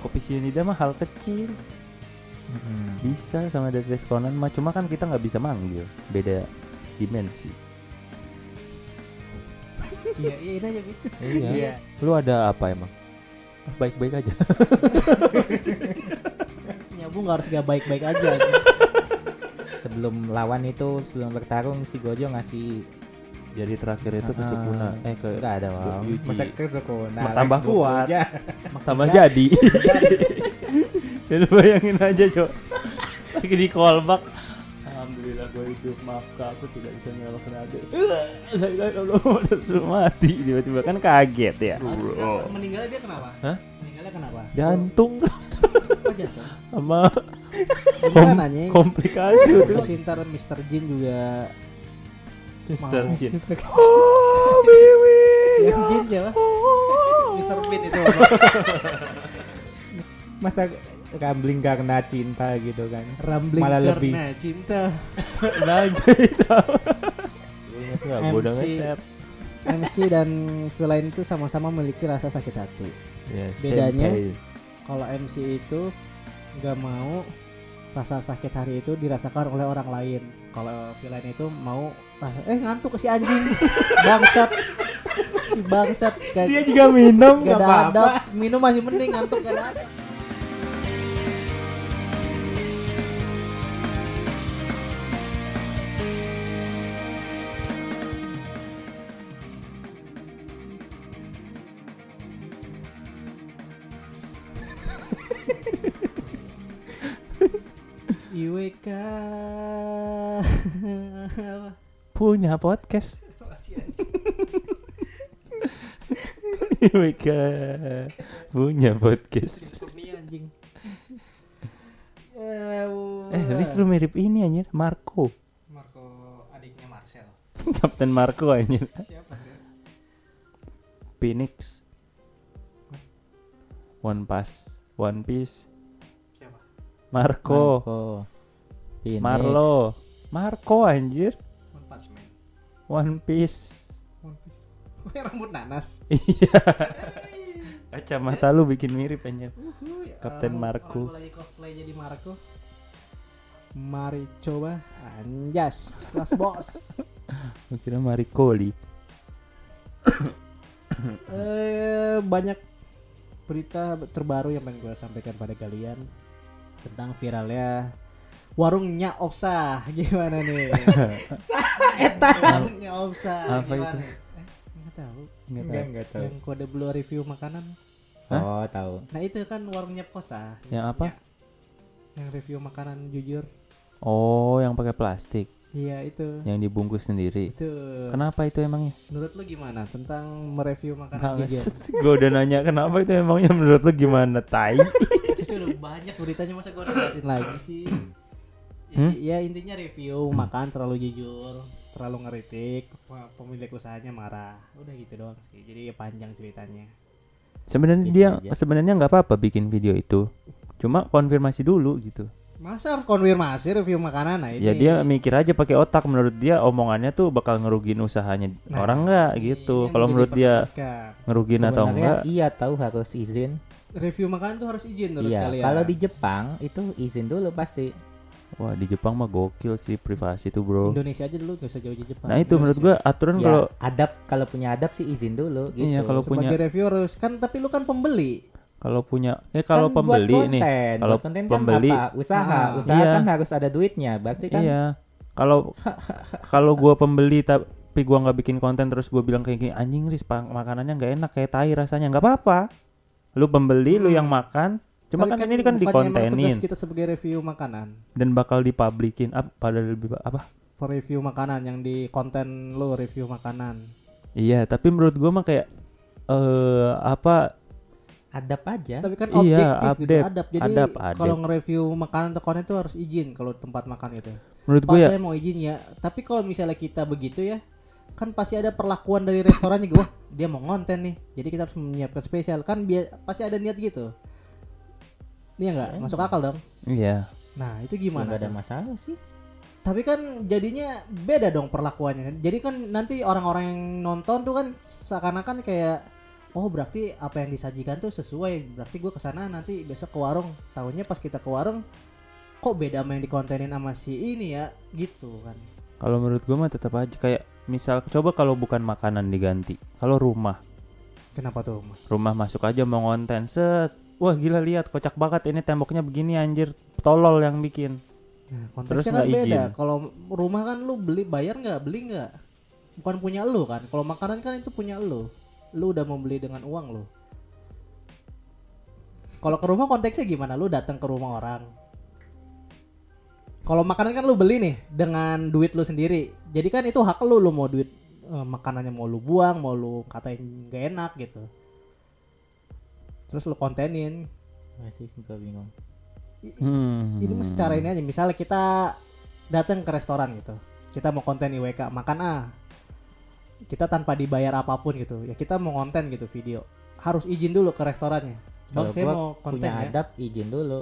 kopi sianida mah hal kecil. Mm-mm. bisa sama detektif Conan mah cuma kan kita nggak bisa manggil. Beda dimensi. Iya, iya ini aja, Bi. iya. Lu ada apa emang? Ah, baik-baik aja. Nyambung nggak harus gak baik-baik aja. sebelum lawan itu sebelum bertarung si Gojo ngasih jadi terakhir itu ke Ah, Sukuna eh ke enggak ada. Yuji. masa ke Sukuna tambah kuat. tambah jadi ya lu bayangin aja cok lagi di callback Alhamdulillah gue hidup maafkan aku tidak bisa illallah udah suruh mati tiba-tiba kan kaget ya bro Meninggalnya dia kenapa? Hah? Meninggalnya kenapa? jantung Oh, jatuh. sama Kom komplikasi itu Terus ntar Mr. Jin juga Mister. Jin oh Biwi Yang Jin siapa? Mr. Bean itu. masa rambling karena cinta gitu kan Rambling Malah karena lebih. cinta. lagi MC. ngeset MC dan villain itu sama-sama memiliki rasa sakit hati. ya, Bedanya? Kalau MC itu nggak mau rasa sakit hari itu dirasakan oleh orang lain. Kalau villain itu mau eh ngantuk si anjing. Bangsat. Si bangsat. Gak, dia juga minum gak ada apa-apa. minum masih mending ngantuk gak ada adab. IWK punya podcast. Wika punya podcast. Eh Riz lu mirip ini anjir Marco. Marco adiknya Marcel. Kapten Marco anjir. Siapa dia? Phoenix. One Piece One Piece. Siapa? Marco. Phoenix. Marlo. Marco anjir One Piece. One Piece. Yang rambut nanas. Iya. Kacamata lu bikin mirip anjir. Kapten Orang- Marco. lagi cosplay jadi Marco. Mari coba. Anjas kelas bos. Gua kira Maricoli eh banyak berita terbaru yang pengen gue sampaikan pada kalian tentang viralnya warungnya Opsa gimana nih? warungnya Opsa Apa gimana? itu? Eh, nggak tahu. Nggak enggak tahu. enggak tahu Yang kode blue review makanan. Hah? oh tahu Nah itu kan warungnya Kosa. Yang apa? Yang review makanan jujur. Oh yang pakai plastik Iya itu. yang dibungkus sendiri Itu. kenapa itu emangnya Menurut lu gimana tentang mereview makanan jujur? gue udah nanya kenapa itu emangnya menurut lu gimana tai Itu udah banyak beritanya masa gue jelasin lagi sih. Ya, Hmm? ya intinya review makan terlalu jujur, terlalu ngeritik, pe- pemilik usahanya marah. Udah gitu doang sih. Jadi ya panjang ceritanya. sebenarnya Bisa dia sebenarnya nggak apa-apa bikin video itu cuma konfirmasi dulu gitu Masa harus konfirmasi review makanan nah ini. ya dia mikir aja pakai otak menurut dia omongannya tuh bakal ngerugiin usahanya Nah, orang nggak ini gitu kalau menurut dia ngerugiin atau Sebenarnya enggak iya tahu harus izin review makanan tuh harus izin menurut iya kalian. kalau di Jepang itu izin dulu pasti wah di Jepang mah gokil sih privasi tuh bro Indonesia aja dulu gak usah jauh di Jepang. nah itu menurut gua aturan ya kalau adab kalau punya adab sih izin dulu gitu Iya, kalau sebagai punya- review harus kan tapi lu kan pembeli. kalau punya eh kalau Kan buat pembeli nih konten, kalau buat konten pembeli- kan apa usaha Ah, usaha iya. kan harus ada duitnya berarti kan Iya. Kalau kalau gua pembeli tapi gua nggak bikin konten terus gua bilang kayak gini anjing ris makanannya nggak enak kayak tai rasanya nggak apa-apa. Lu pembeli lu yang makan cuma Tapi kan, ini kan dikontenin kita sebagai review makanan. dan bakal dipublikin apa pada lebih apa? For review makanan yang di konten lu review makanan. Iya, tapi menurut gua mah kayak eh apa adab aja Tapi kan Iya, objektif gitu, update. adab. Jadi Adab, adab. kalau nge-review makanan atau konten itu harus izin kalau tempat makan itu. menurut Pas gua ya saya mau izin ya. Tapi kalau misalnya kita begitu ya, kan pasti ada perlakuan dari restorannya gue. Wah, dia mau ngonten nih. Jadi kita harus menyiapkan spesial. Kan pasti ada niat gitu. Iya nggak? Masuk akal dong. iya. Nah, itu gimana? nggak ada masalah sih Tapi kan jadinya beda dong perlakuannya. Jadi kan nanti orang-orang yang nonton tuh kan seakan-akan kayak oh berarti apa yang disajikan tuh sesuai berarti gue ke sana nanti besok ke warung tahunya pas kita ke warung kok beda sama yang dikontenin sama si ini ya gitu kan Kalau menurut gue mah tetap aja kayak misal coba kalau bukan makanan diganti. Kalau rumah, kenapa tuh mas rumah masuk aja mau ngonten set. Wah gila lihat kocak banget. Ini temboknya begini anjir. Tolol yang bikin. nah, Terus kan nggak beda. izin. kalau rumah kan lu beli bayar nggak beli nggak? Bukan punya lu kan? Kalau makanan kan itu punya lu. Lu udah membeli dengan uang lu. Kalau ke rumah konteksnya gimana? Lu datang ke rumah orang. Kalau makanan kan lu beli nih dengan duit lu sendiri. Jadi kan itu hak lu lu mau duit eh, makanannya mau lu buang mau lu katain gak enak gitu terus lu kontenin. Masih gue bingung. Hmm. ini secara ini aja. Misalnya kita datang ke restoran gitu. Kita mau konten IWK makan ah kita tanpa dibayar apa pun gitu. Ya kita mau konten gitu video. Harus izin dulu ke restorannya. Bang Kalau saya mau konten punya ya. adab izin dulu.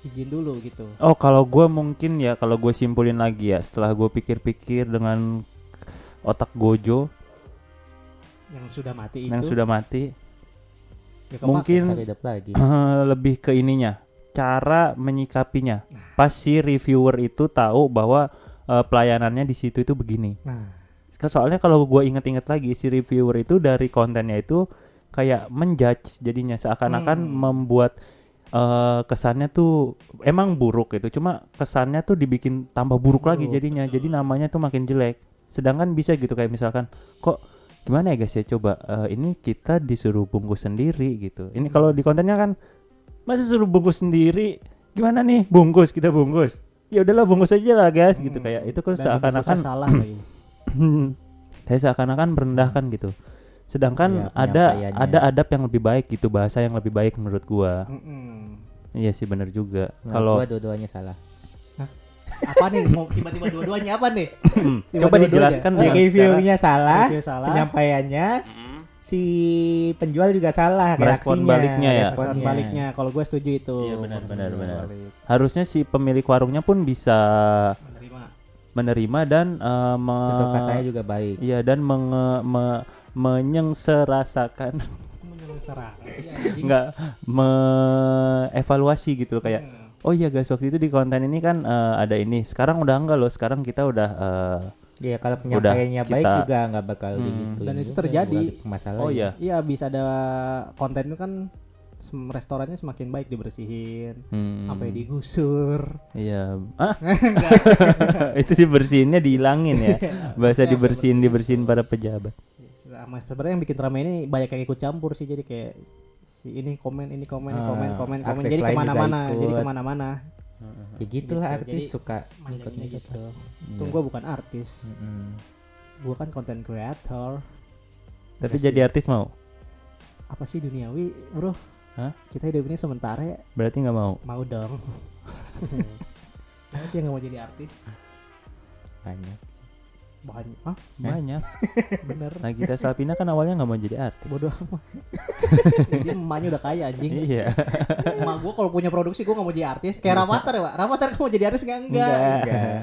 izin dulu gitu. Oh kalau gue mungkin ya kalau gue simpulin lagi ya. Setelah gue pikir-pikir dengan otak gojo yang sudah mati itu. yang sudah mati ya mungkin lagi. eh, lebih ke ininya cara menyikapinya. Pas si reviewer itu tahu bahwa eh, pelayanannya di situ itu begini. Nah. Soalnya kalau gue inget-inget lagi si reviewer itu dari kontennya itu kayak menjudge jadinya seakan-akan Hmm. membuat eh, kesannya tuh emang buruk gitu. Cuma kesannya tuh dibikin tambah buruk lagi Buruk, jadinya jadi namanya tuh makin jelek. Sedangkan bisa gitu kayak misalkan kok gimana ya guys ya coba eh, ini kita disuruh bungkus sendiri gitu. Ini kalau di kontennya kan masa suruh bungkus sendiri? Gimana nih bungkus kita bungkus? Ya udahlah bungkus aja lah guys gitu. Hmm. kayak itu kan Dan seakan-akan salah kayak seakan-akan merendahkan gitu. Sedangkan Iya, ada ada adab yang lebih baik gitu bahasa yang lebih baik menurut gua. Mm-mm. iya sih bener juga. Kalau gua dua-duanya salah. Apa nih mau tiba-tiba dua-duanya apa nih Tiba coba dua-duanya. dijelaskan dengan reviewnya salah, Review salah penyampaiannya si penjual juga salah reaksinya. baliknya ya. Respon responnya. baliknya kalau gue setuju itu Iya, benar, benar, benar. Balik. harusnya si pemilik warungnya pun bisa menerima menerima dan eh, me- katanya juga baik. iya dan menge- me- menyengserasakan menyerang nggak me-evaluasi gitu loh kayak Hmm. Oh iya guys waktu itu di konten ini kan eh, ada ini sekarang udah enggak loh sekarang kita udah eh, Iya kalau penyampaiannya baik kita- juga nggak bakal Hmm. gitu. Dan itu terjadi. Masalah. oh iya Iya bisa ada konten itu kan restorannya semakin baik dibersihin, Hmm, sampai digusur. iya ah itu dibersihinnya dihilangin ya bahasa Maksudnya dibersihin dibersihin para pejabat Sama sebenarnya yang bikin ramai ini banyak yang ikut campur sih jadi kayak si ini komen ini komen ini Ah, komen komen komen jadi ke mana-mana jadi ikut. ke mana-mana Ya gitulah Gitu, artis jadi- suka ikutnya gitu. gitu. Iya. Untung gue bukan artis, Mm-mm. gue kan content creator. tapi Enggak jadi sih. artis mau apa sih duniawi, bro? Hah? Kita hidup ini sementara ya, berarti nggak mau mau dong. Siapa sih yang gak mau jadi artis? banyak. Banyak, ah banyak bener. Nagita Slavina kan awalnya nggak mau jadi artis Bodoh amat. Dia emaknya udah kaya anjing. iya Emak gue kalau punya produksi gue gak mau jadi artis. Kayak Rafathar ya, Pak. Rafathar kamu mau jadi artis enggak? Enggak. Enggak.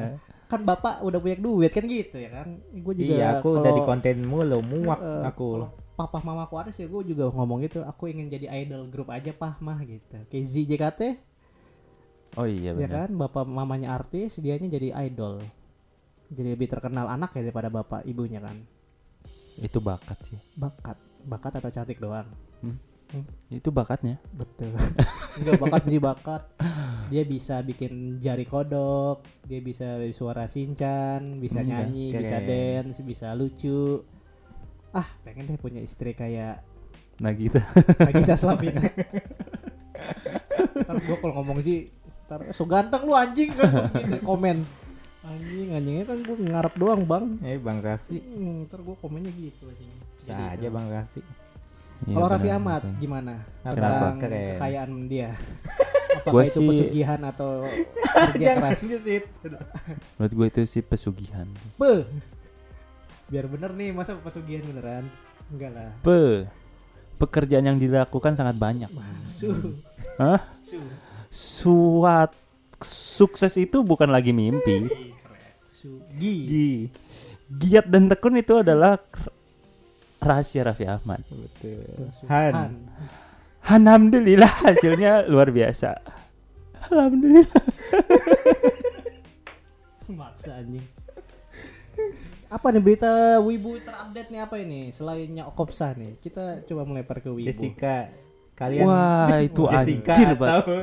Kan bapak udah punya duit kan gitu ya kan. Gue juga Iya aku udah di konten mulu muak Eh, aku. papa mama aku ada sih gue juga ngomong gitu aku ingin jadi idol grup aja pah mah gitu kayak ZJKT oh iya ya benar kan bapak mamanya artis dianya jadi idol jadi lebih terkenal anak ya daripada bapak ibunya kan? Itu bakat sih. Bakat. Bakat atau cantik doang? Itu bakatnya. Betul. Enggak bakat sih bakat. Dia bisa bikin jari kodok dia bisa suara sinchan bisa Hmm, nyanyi keren. bisa dance bisa lucu. Ah pengen deh punya istri kayak Nagita. Nagita Slavina. ntar gua kalau ngomong sih ntar so ganteng lu anjing kan gitu komen anjing anjingnya kan gua ngarep doang bang. Eh Bang Raffi. Hmm, ntar gua komennya gitu anjing bisa Jadi aja itu. Bang Raffi. Iya, kalau Raffi benar, Ahmad benar. gimana? Apa? tentang Keren. kekayaan dia. Apakah Gua itu sih- pesugihan atau kerja keras? menurut gue itu sih pesugihan. Beuh. biar bener nih masa pesugihan beneran? Enggak lah. Pe. Pekerjaan yang dilakukan sangat banyak. Su. Hah? su. Suat sukses itu bukan lagi mimpi sugi Gi. giat dan tekun itu adalah rahasia Raffi Ahmad. Betul. Han. Han. Alhamdulillah hasilnya luar biasa. Alhamdulillah. Maksa anjing. Apa nih berita Wibu terupdate nih apa ini? Selainnya Okopsa nih, kita coba melempar ke Wibu. Jessica. Kalian Wah, itu Jessica anjir banget. atau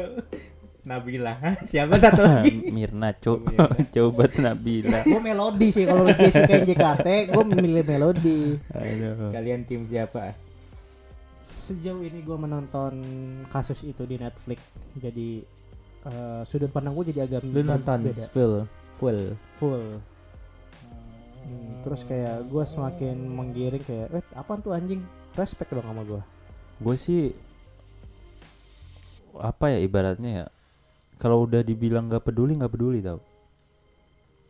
Nabila? Siapa satu lagi? Mirna, Cuk. Oh, Mirna. Coba tuh Nabila. gue melodi sih kalau Jessica JKT, gue memilih melodi. Aduh. Kalian tim siapa? Sejauh ini gue menonton kasus itu di Netflix, jadi eh, sudut pandang gue jadi agak Lu nonton beda. full full. full. Hmm, terus kayak gue semakin menggiring kayak, eh apaan tuh anjing? Respect dong sama gue. Gue sih apa ya ibaratnya ya kalau udah dibilang nggak peduli nggak peduli tau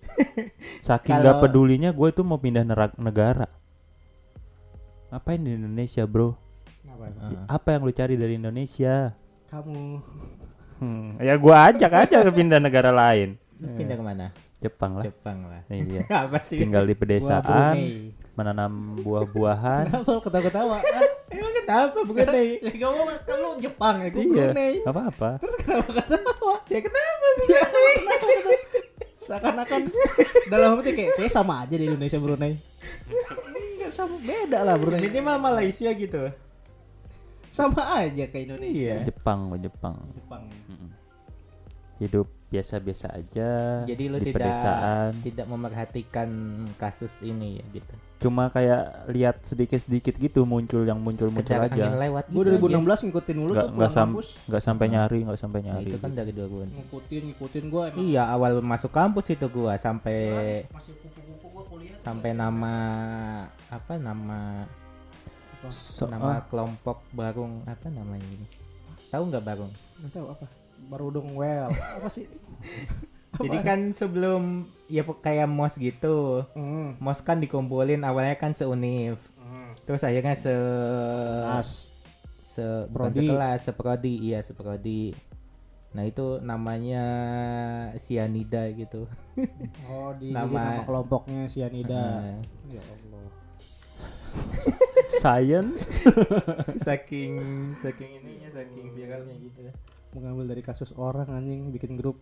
saking nggak Kalau- pedulinya gue itu mau pindah nera- negara ngapain di Indonesia bro Ah. apa yang lu cari dari Indonesia Kamu Hmm, ya gue ajak aja ke pindah negara lain Pindah ke mana? Jepang lah Jepang lah. iya Apa sih? tinggal di pedesaan. Menanam buah-buahan Kenapa lu ketawa-ketawa? Emang kenapa bukan deh? Ya gak mau kan lu Jepang ya, gue iya Brunei. apa apa Terus kenapa ketawa? Ya kenapa? Seakan-akan dalam hati kayak kayak sama aja di Indonesia Brunei. Enggak sama beda lah Brunei. Minimal Malaysia gitu. Sama aja kayak Indonesia. Iya. Jepang Jepang Jepang. Hidup biasa-biasa aja Jadi lu di tidak pedesaan tidak memerhatikan kasus ini ya gitu. cuma kayak lihat sedikit-sedikit gitu muncul yang muncul-muncul Sekedar aja lewat Gue gitu aja. 2016 ngikutin mulu nggak tuh nggak sam kampus. nggak sampai nyari nggak sampai Nah, nyari itu kan gitu. dari dua bulan. Ngikutin ngikutin gue emang. Iya, awal masuk kampus itu gua sampai Masih kupu-kupu gue kuliah. sampai nama apa nama So- nama ah, kelompok Barung apa namanya ini? Tahu nggak Barung? Enggak tahu apa. Baru dong well. Apa sih? Jadi kan sebelum ya kayak mos gitu. Hmm. Mos kan dikumpulin awalnya kan seuniv. Terus akhirnya se As. se Prodi. sekelas, seprodi, iya seprodi. Nah itu namanya sianida gitu. Oh di Nama- kelompoknya Sianida. Nah, Ya Allah. science saking saking ininya saking viralnya gitu. Mengambil dari kasus orang anjing bikin grup.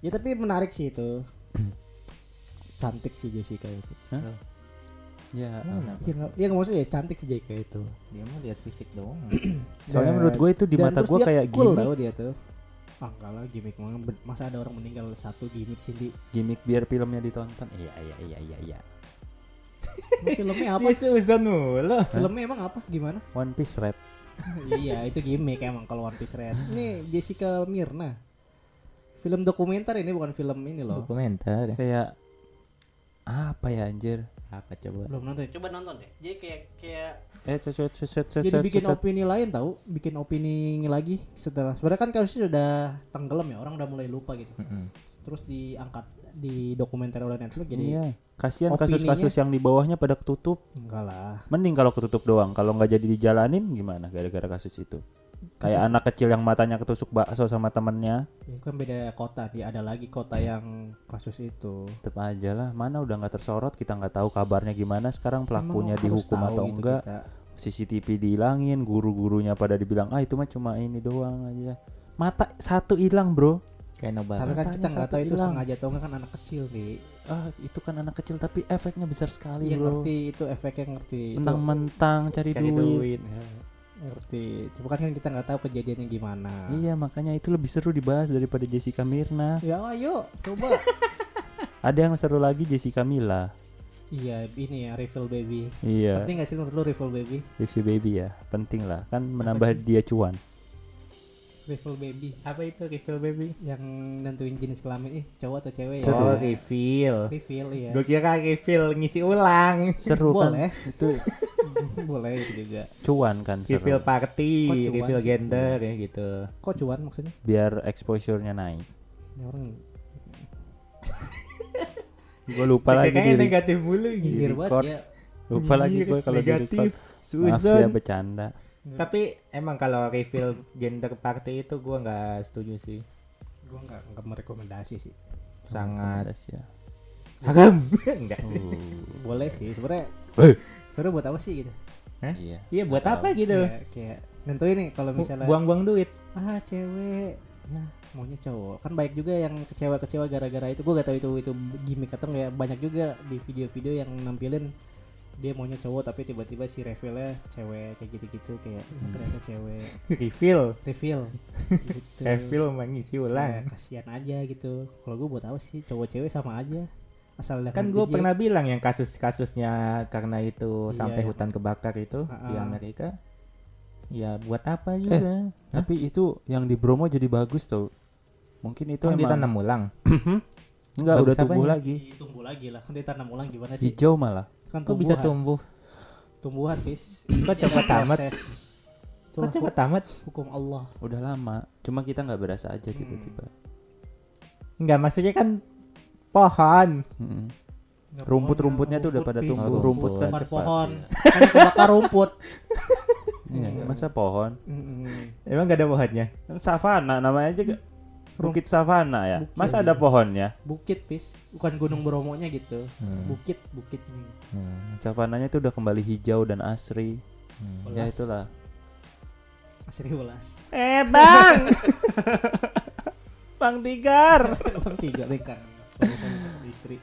Ya tapi menarik sih itu. Cantik sih Jessica itu. Ya Mana? ya nggak ya nggak maksudnya ya cantik sih Jessica itu. Dia mau lihat fisik doang. soalnya Dan- menurut gue itu di mata gue kayak cool gimmick. tau dia tuh. Ah lah gimmick masa ada orang meninggal satu gimmick sih di? Gimmick biar filmnya ditonton. Iya iya iya iya iya. Filmnya apa? Apa Susan mulu? filmnya emang apa? Gimana? One Piece Red iya itu gimmick emang kalau One Piece Red. Ini Jessica Mirna. Film dokumenter ini bukan film ini loh. Dokumenter. kayak apa ya anjir? Apa coba? belum nonton coba nonton deh. Jadi kayak kayak eh cocok cocok cocok jadi bikin opini lain tahu bikin opini lagi setelah sebenarnya kan kasusnya sudah tenggelam ya orang udah mulai lupa gitu. Mm-mm. Terus diangkat di dokumenter oleh Netflix jadi iya. Kasihan kasus-kasus yang di bawahnya pada ketutup. Enggak lah. Mending kalau ketutup doang. Kalau nggak jadi dijalanin gimana gara-gara kasus itu? Kayak anak kecil yang matanya ketusuk bakso sama temennya. Itu kan beda kota dia. Ada lagi kota yang kasus itu. Tetep aja lah. Mana udah nggak tersorot kita nggak tahu kabarnya gimana sekarang pelakunya Emang dihukum atau gitu enggak. kita. CCTV dihilangin guru-gurunya pada dibilang ah itu mah cuma ini doang aja. Mata satu hilang bro Kayak nobar. tapi kan kita nggak tahu itu hilang. sengaja atau enggak kan anak kecil nih ah itu kan anak kecil tapi efeknya besar sekali bro. ngerti itu efeknya ngerti. Itu mentang-mentang cari, Cari duit, duit. Ya, ngerti. Cuma kan kita nggak tahu kejadiannya gimana. Iya makanya itu lebih seru dibahas daripada Jessica Mirna. Ya ayo coba. Ada yang seru lagi Jessica Mila. Iya ini ya refill baby. Iya. Penting nggak sih menurut lu refill baby? Review baby ya penting lah. Kan menambah dia cuan refill baby Apa itu refill baby? yang nentuin jenis kelamin ih cowok atau cewek ya. Oh, refill. refill iya Gue kira refill ngisi ulang. seru Boleh. kan itu boleh itu juga cuan kan seru Refill party, Kok cuan refill sih? gender ya gitu. kok cuan maksudnya biar exposure-nya naik ini orang gue lupa lagi Kayaknya negatif mulu gitu. banget ya lupa lagi gue kalau di negatif. maaf ya bercanda Tapi emang kalau refill gender party itu gua nggak setuju sih. gua nggak nggak merekomendasi sih Sangat ya haram. Enggak. Uh. boleh sih sebenarnya Eh, seru buat apa sih gitu Hah? Iya. Iya buat apa gitu? kayak, kayak nentuin nih kalau misalnya Buang-buang duit. ah cewek ya maunya cowok kan baik juga yang kecewa-kecewa gara-gara itu gue gak tahu itu itu gimmick atau nggak banyak juga di video-video yang nampilin dia maunya cowok tapi tiba-tiba si revealnya cewek kayak gitu-gitu kayak Hmm. ternyata cewek Refill. reveal gitu. Refill mengisi Ya, ulang. kasihan aja gitu kalau gue buat apa sih cowok cewek sama aja asal Kan gue pernah bilang yang kasus-kasusnya karena itu Iya, sampai iya. hutan kebakar itu di Ha-ha. Amerika. Ya buat apa juga? Tapi itu yang di Bromo jadi bagus tau. Mungkin itu kan emang ditanam ulang. enggak udah tumbuh lagi. tumbuh lagi lah kan ditanam ulang gimana sih Hijau malah. Kan Kok bisa tumbuh? tumbuhan bis Kok cepet amat? Proses. Kok Itulah cepet amat? hukum Allah Udah lama. Cuma kita nggak berasa aja tiba-tiba. Enggak maksudnya kan pohon. Nggak Rumput-rumputnya tuh udah pada tumbuh. Rumput. Rumput kan cepat. pohon hanya kebakar rumput Iya, masa pohon? Mm-mm. Emang gak ada pohonnya? Kan savana namanya aja ke- Bukit Savana ya. Bukit. Masa ada pohonnya? bukit bis bukan gunung bromonya gitu Hmm. bukit bukitnya Hmm. Savananya itu udah kembali hijau dan asri. Hmm. Ya itulah. asri belas Eh bang, bang Tigar. bang tiga bengkar suami sama istri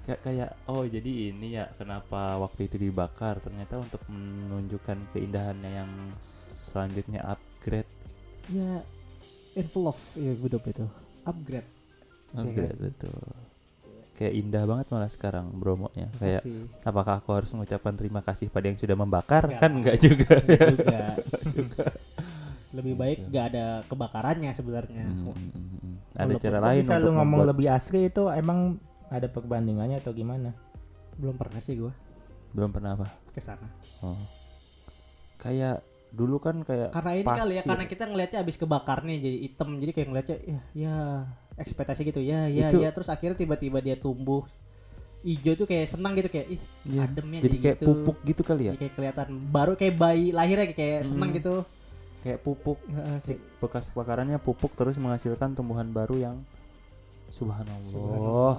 Kayak kayak oh jadi ini ya kenapa waktu itu dibakar ternyata untuk menunjukkan keindahannya yang selanjutnya upgrade ya envelope ya hidup itu upgrade upgrade betul kayak indah banget malah sekarang bromonya kayak Kasih. apakah aku harus mengucapkan terima kasih pada yang sudah membakar Enggak. kan enggak juga Enggak juga lebih baik nggak ada kebakarannya sebenarnya Hmm, hmm, hmm, hmm. ada Walaupun cara lain bisa untuk lu ngomong membuat lebih asli itu emang ada perbandingannya atau gimana? belum pernah sih gua belum pernah apa ke sana oh kayak dulu kan kayak karena ini kali ya pasir. karena kita ngelihatnya abis kebakar nih jadi hitam jadi kayak ngelihatnya ya ya ekspektasi gitu ya ya Itu- ya terus akhirnya tiba-tiba dia tumbuh hijau tuh kayak senang gitu kayak ih Iya, ademnya jadi kayak gitu. pupuk gitu kali ya Jadi kayak kelihatan baru kayak bayi lahirnya kayak senang Hmm. gitu kayak pupuk si bekas kebakarannya pupuk terus menghasilkan tumbuhan baru yang subhanallah Subhanallah,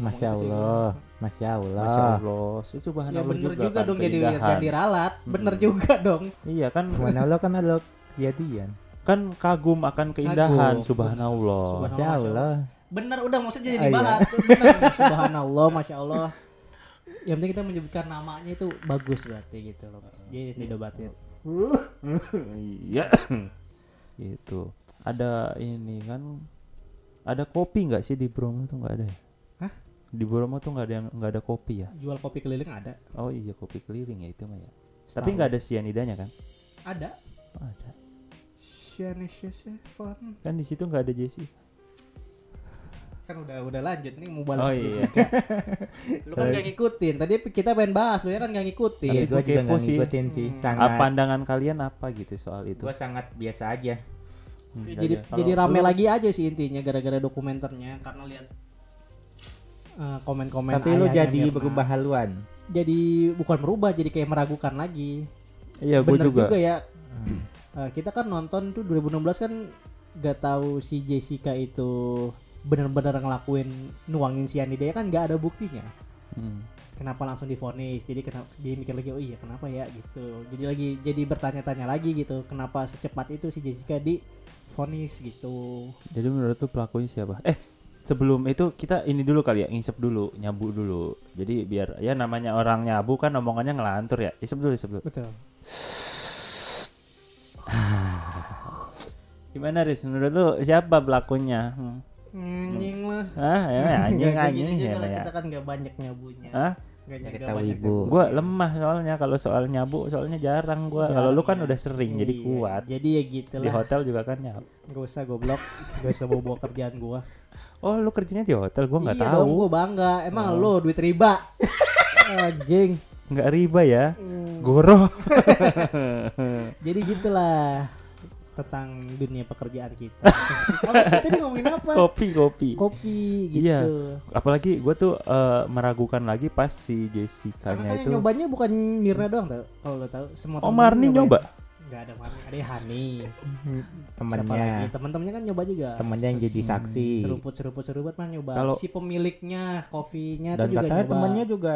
Masya itu sih. Allah, Masya Allah. Masya Allah itu ya subhanallah bener juga, juga, kan, dong jadi keindahan. jangan diralat bener Hmm. juga dong iya kan Subhanallah kan ada kejadian. Kan kagum akan keindahan Kagum. subhanallah. Subhanallah. Masya Allah. bener udah maksudnya jadi Ah, iya. dibahas. Subhanallah masya Allah. Yang penting kita menyebutkan namanya itu bagus berarti gitu loh jadi didebatin. Iya. Gitu. Ada ini kan ada kopi nggak sih di Bromo tuh nggak ada ya? Hah? di Bromo tuh nggak ada yang nggak ada kopi ya? Jual kopi keliling ada. Oh iya kopi keliling ya itu mah ya. Tapi nggak ada sianidanya kan? Ada. Oh, ada Shanisha Seven kan di situ nggak ada Jesse kan udah udah lanjut nih mau balas oh iya lu kan gak ngikutin tadi kita pengen bahas lu ya kan gak ngikutin Tapi gue gua juga nggak ngikutin sih. Hmm. Sangat. apa pandangan kalian apa gitu soal itu Gue sangat biasa aja. Hmm, Ya, nggak jadi. Kalau jadi rame lu- lagi aja sih intinya gara-gara dokumenternya karena lihat eh, komen-komen Tapi lu jadi Mirna. berubah haluan. jadi bukan merubah jadi kayak meragukan lagi iya gue bener juga, juga, ya Hmm. Eh, kita kan nonton tuh 2016 kan gak tahu si Jessica itu bener-bener ngelakuin nuangin cyanida ya kan gak ada buktinya. Hmm. kenapa langsung difonis jadi kenapa dia mikir lagi oh iya kenapa ya? gitu. Jadi lagi jadi bertanya-tanya lagi gitu kenapa secepat itu si Jessica difonis gitu. Jadi menurut tuh pelakunya siapa? Eh sebelum itu kita ini dulu kali ya ngisep dulu nyabu dulu. Jadi biar ya namanya orang nyabu kan omongannya ngelantur ya. Isep dulu isep dulu. Betul gimana Riz menurut lu siapa pelakunya hmm. anjing lah Hah? Ya, anjing anjing gitu ya, ya. kita kan gak banyak nyabunya Hah? Ya, banyak wibu. nyabu. Gua lemah soalnya kalau soal nyabu soalnya jarang gua. Kalau lu kan Jarang, udah ya. sering jadi Iya, kuat. jadi ya gitu Di lah hotel juga kan nyabu. gak usah goblok gak usah bawa kerjaan gua Oh, lu kerjanya di hotel gua nggak iya tahu. dong gua bangga emang Oh. lo duit riba anjing Nggak riba ya. Hmm. Goroh. jadi gitulah tentang dunia pekerjaan kita apa sih tadi ngomongin apa kopi, kopi. kopi gitu Iya. Apalagi gua tuh eh, meragukan lagi pas si Jessica-nya itu. nyobanya bukan Mirna doang tau kalau lo tahu semua Oh, Marni nyobain. nyoba. nggak ada Marni ada Hani? Temennya. teman-temannya kan nyoba juga Temennya yang jadi saksi. seruput seruput seruput mah nyoba Kalau- si pemiliknya kopinya Dan tuh juga katanya nyoba temennya juga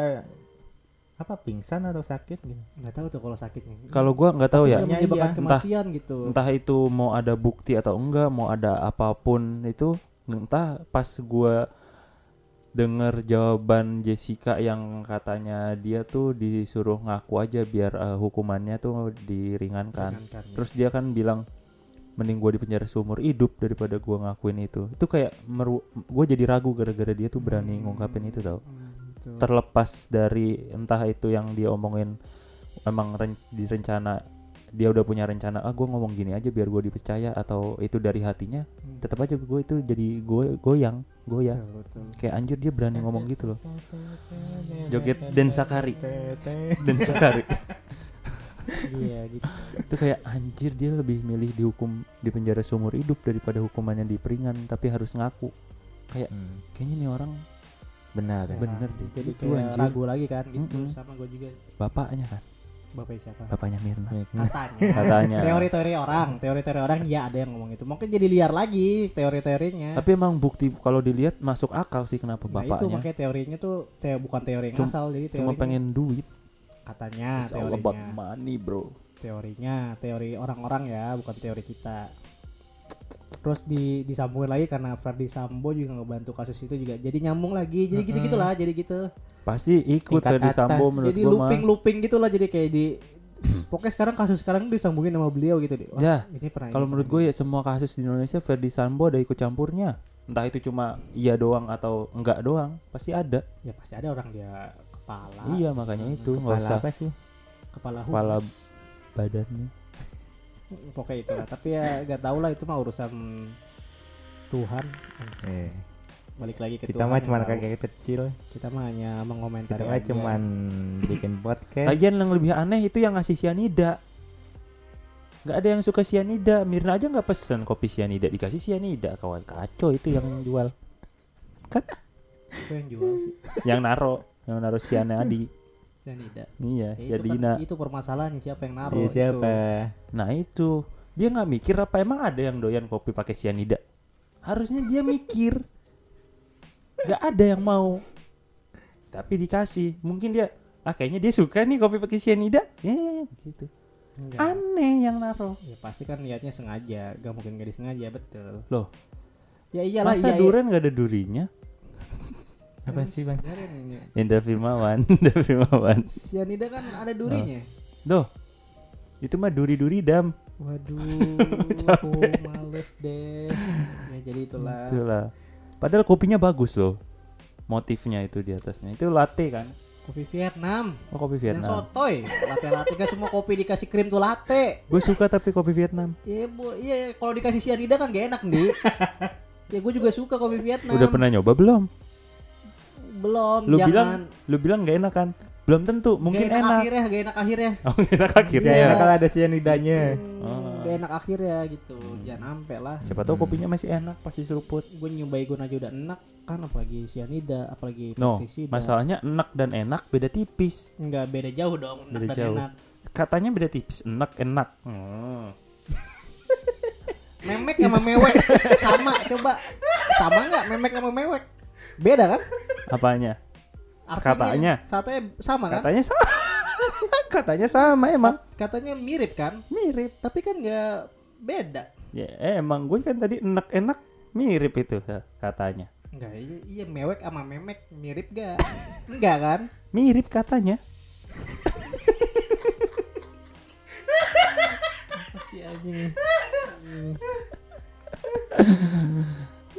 apa pingsan atau sakit gitu. nggak tahu tuh kalau sakitnya Kalau gua nggak tahu ya. Menyebabkan iya. kematian gitu Entah itu mau ada bukti atau enggak, mau ada apa pun itu, entah pas gua denger jawaban Jessica yang katanya dia tuh disuruh ngaku aja biar eh, hukumannya tuh diringankan. Ringankan, ya. Terus dia kan bilang mending gua di penjara seumur hidup daripada gua ngakuin itu. Itu kayak meru gua jadi ragu gara-gara dia tuh berani ngungkapin itu tau. Hmm, gitu. Terlepas dari entah itu yang dia omongin emang ren- direncana dia udah punya rencana ah gue ngomong gini aja biar gue dipercaya atau itu dari hatinya Hmm. tetap aja gue itu jadi gue goyang goyang Betul, betul. kayak anjir dia berani ngomong gitu loh. Joget dan sakari. Dan sakari. Iya gitu. Itu kayak anjir dia lebih milih dihukum di penjara seumur hidup daripada hukumannya diperingan tapi harus ngaku. Hmm, kayaknya nih orang benar. Ya. Bener deh. jadi Itu anjir. ragu lagi kan gitu. Mm-mm. sama gue juga. Bapaknya kan? Bapak siapa? Bapaknya Mirna. Katanya. Katanya. Teori-teori orang teori-teori orang ya ada yang ngomong itu. Mungkin jadi liar lagi teori-teorinya. Tapi emang bukti kalau dilihat masuk akal sih kenapa nah itu bapaknya. makanya teorinya tuh teo bukan teori yang Cum- asal jadi cuma teorinya pengen duit. Katanya It's all about teorinya. money bro. Teorinya teori orang-orang ya bukan teori kita terus di disambungin lagi karena Ferdi Sambo juga ngebantu kasus itu juga. Jadi nyambung lagi jadi gitu gitulah jadi gitu. Pasti ikut Tingkat Ferdi Sambo menurut jadi gua mah. looping looping gitulah jadi kayak di pokoknya sekarang kasus sekarang disambungin sama beliau gitu deh. Wah, Ya, ini pernah kalau menurut gue ya semua kasus di Indonesia Ferdi Sambo ada ikut campurnya. Entah itu cuma iya doang atau enggak doang pasti ada. Ya pasti ada orang dia kepala. Iya makanya itu nggak Kepala usah apa sih? kepala Kepala badannya pokoknya itu lah tapi ya gak tau lah itu mah urusan Tuhan. Eh, balik lagi ke kita Tuhan mah cuma kakek kecil. kita mah hanya mengomentari Kita mah aja. cuman bikin podcast. lagian yang lebih aneh itu yang ngasih sianida nggak ada yang suka sianida Mirna aja nggak pesen kopi sianida dikasih sianida kawan kacau itu yang jual. Itu yang jual sih? Yang naro. Yang naro sianida cyanida iya Ya, itu, sianida kan, itu permasalahannya siapa yang naruh Iya siapa? itu. Nah itu dia nggak mikir apa emang ada yang doyan kopi pakai sianida? Harusnya dia mikir. Gak ada yang mau. Tapi dikasih. Mungkin dia ah kayaknya dia suka nih kopi pakai sianida. Eh gitu. Enggak. Aneh yang naruh. ya pasti kan niatnya sengaja gak mungkin gak disengaja betul Loh, ya iyalah masa iya, durian nggak ada durinya? Apa sih bang? Ini. Indra Firmawan, Indra Firmawan. cyanida kan ada durinya Doh, itu mah duri-duri dam. waduh aku males deh ya jadi itulah Itulah. Padahal kopinya bagus loh. Motifnya itu di atasnya. Itu latte kan? kopi Vietnam Oh kopi yang Vietnam. sotoy latte latte kan semua kopi dikasih krim tuh latte Gue suka tapi kopi Vietnam. Iya bu, iya kalau dikasih cyanida kan gak enak nih. ya gue juga suka kopi Vietnam. Udah pernah nyoba belum? Belum. Lu jangan. bilang lu bilang nggak enak kan? Belum tentu, mungkin gak enak, enak. akhirnya, gak enak akhirnya. Oh, nggak enak akhirnya. Ya Iya. enak kalau ada sianidanya. Hmm, Oh. Gak enak akhirnya gitu. Jangan sampai lah. Siapa tahu kopinya masih enak pasti seruput. Gue nyobain gue aja udah enak kan apalagi cyanida, apalagi No, masalahnya enak dan enak beda tipis. Enggak beda jauh dong, enak Beda dan jauh. enak. Katanya beda tipis, enak enak. Hmm. Memek sama mewek sama coba. Sama nggak memek sama mewek? Beda kan? Apanya? Artinya, Katanya. Katanya sama kan? Katanya sama. Katanya sama emang. Kat- Katanya mirip kan? Mirip. Tapi kan nggak beda. Ya emang gue kan tadi enak enak mirip itu katanya. Enggak, iya, iya mewek sama memek mirip gak? Enggak kan? Mirip katanya. Masih anjing.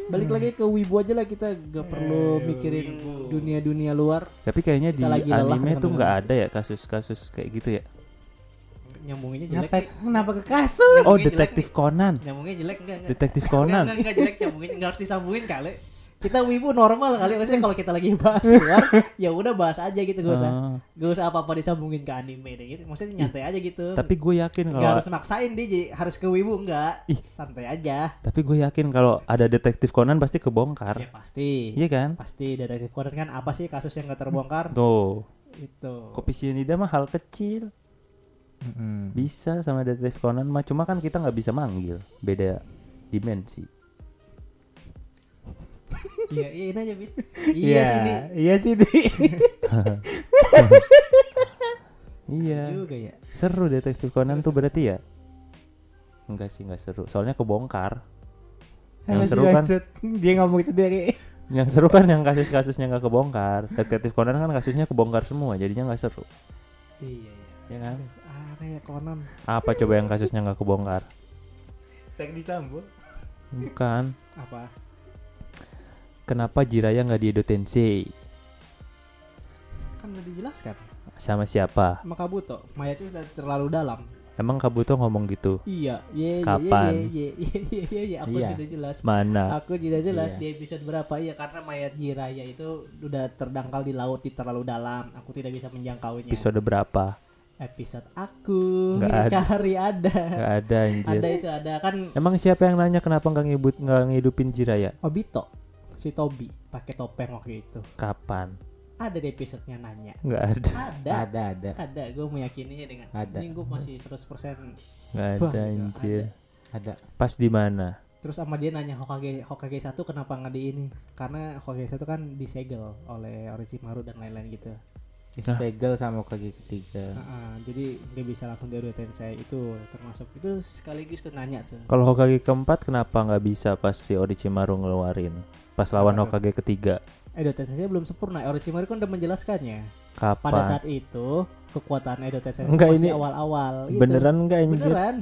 Balik lagi ke wibu aja lah kita gak perlu mikirin dunia-dunia luar. Tapi kayaknya di Kita lagi lelah anime tuh nggak ada ya kasus-kasus kayak gitu ya. Nyambunginnya jelek. Kenapa, kenapa ke kasus? Oh, detektif Conan. Nyambungnya jelek enggak enggak. Detektif Enggak, Conan. enggak, enggak jelek nyambungin, enggak harus disambungin kali. Kita wibu normal kali maksudnya kalau kita lagi bahas luar ya udah bahas aja gitu gak usah Ah, gak usah apa-apa disambungin ke anime deh gitu maksudnya nyantai aja gitu tapi gue yakin nggak kalau harus maksain dia jadi harus ke wibu enggak Ih. santai aja tapi gue yakin kalau ada detektif Conan pasti ya kebongkar. pasti Iya kan? pasti detektif Conan kan apa sih kasus yang gak terbongkar Tuh, itu kopi sianida mah hal kecil. Mm-mm. Bisa sama detektif Conan mah cuma kan kita nggak bisa manggil. Beda dimensi. Iya iya ini aja bis Iya, iya sih iya sih Di. Iya. Juga ya. Seru detektif Conan tuh berarti ya? Enggak sih, enggak seru. Soalnya kebongkar. Yang Masih seru kan. Dia ngomong sendiri. yang seru kan yang kasus-kasusnya nggak kebongkar. Detektif Conan kan kasusnya kebongkar semua, jadinya nggak seru. Iya iya. Ya kan? Conan. Apa coba yang kasusnya nggak kebongkar? Ferdi Sambo. Bukan. Apa? Kenapa Jiraya nggak di Edo Tensei? Kan udah dijelaskan. Sama siapa? Makabuto, mayatnya sudah terlalu dalam. Emang Kabuto ngomong gitu? Iya, iya, iya, Kapan? iya, iya, iya, aku Iya. sudah jelas. Mana? Aku tidak jelas Iya. di episode berapa ya karena mayat Jiraya itu udah terdangkal di laut di terlalu dalam. Aku tidak bisa menjangkaunya. Episode berapa? Episode aku Nggak ada. cari ada. Gak ada anjir. Ada itu ada kan Emang siapa yang nanya kenapa nggak ngibut nggak ngidupin Jiraya? Obito si Tobi pakai topeng waktu itu. Kapan? Ada di episodenya nanya. Nggak ada. Ada. Ada ada. Ada, gue meyakininya dengan Ada. ini gue masih 100% Nggak Wah, ada nggak anjir. Ada. Pas di mana? Terus sama dia nanya Hokage Hokage satu kenapa nggak di ini? Karena Hokage satu kan disegel oleh Orochimaru dan lain-lain gitu. Segel sama kaki ketiga. Heeh, jadi nggak bisa langsung Edo Tensei itu termasuk itu sekaligus tuh nanya tuh. Kalau Hokage keempat kenapa nggak bisa pas si Orochimaru ngeluarin? Pas lawan Apa tuh? Hokage ketiga. Edo Tensei belum sempurna. Orochimaru kan udah menjelaskannya. Kapan? Pada saat itu kekuatan Edo Tensei Enggak, masih ini awal-awal. gitu. Beneran nggak anjir? Beneran.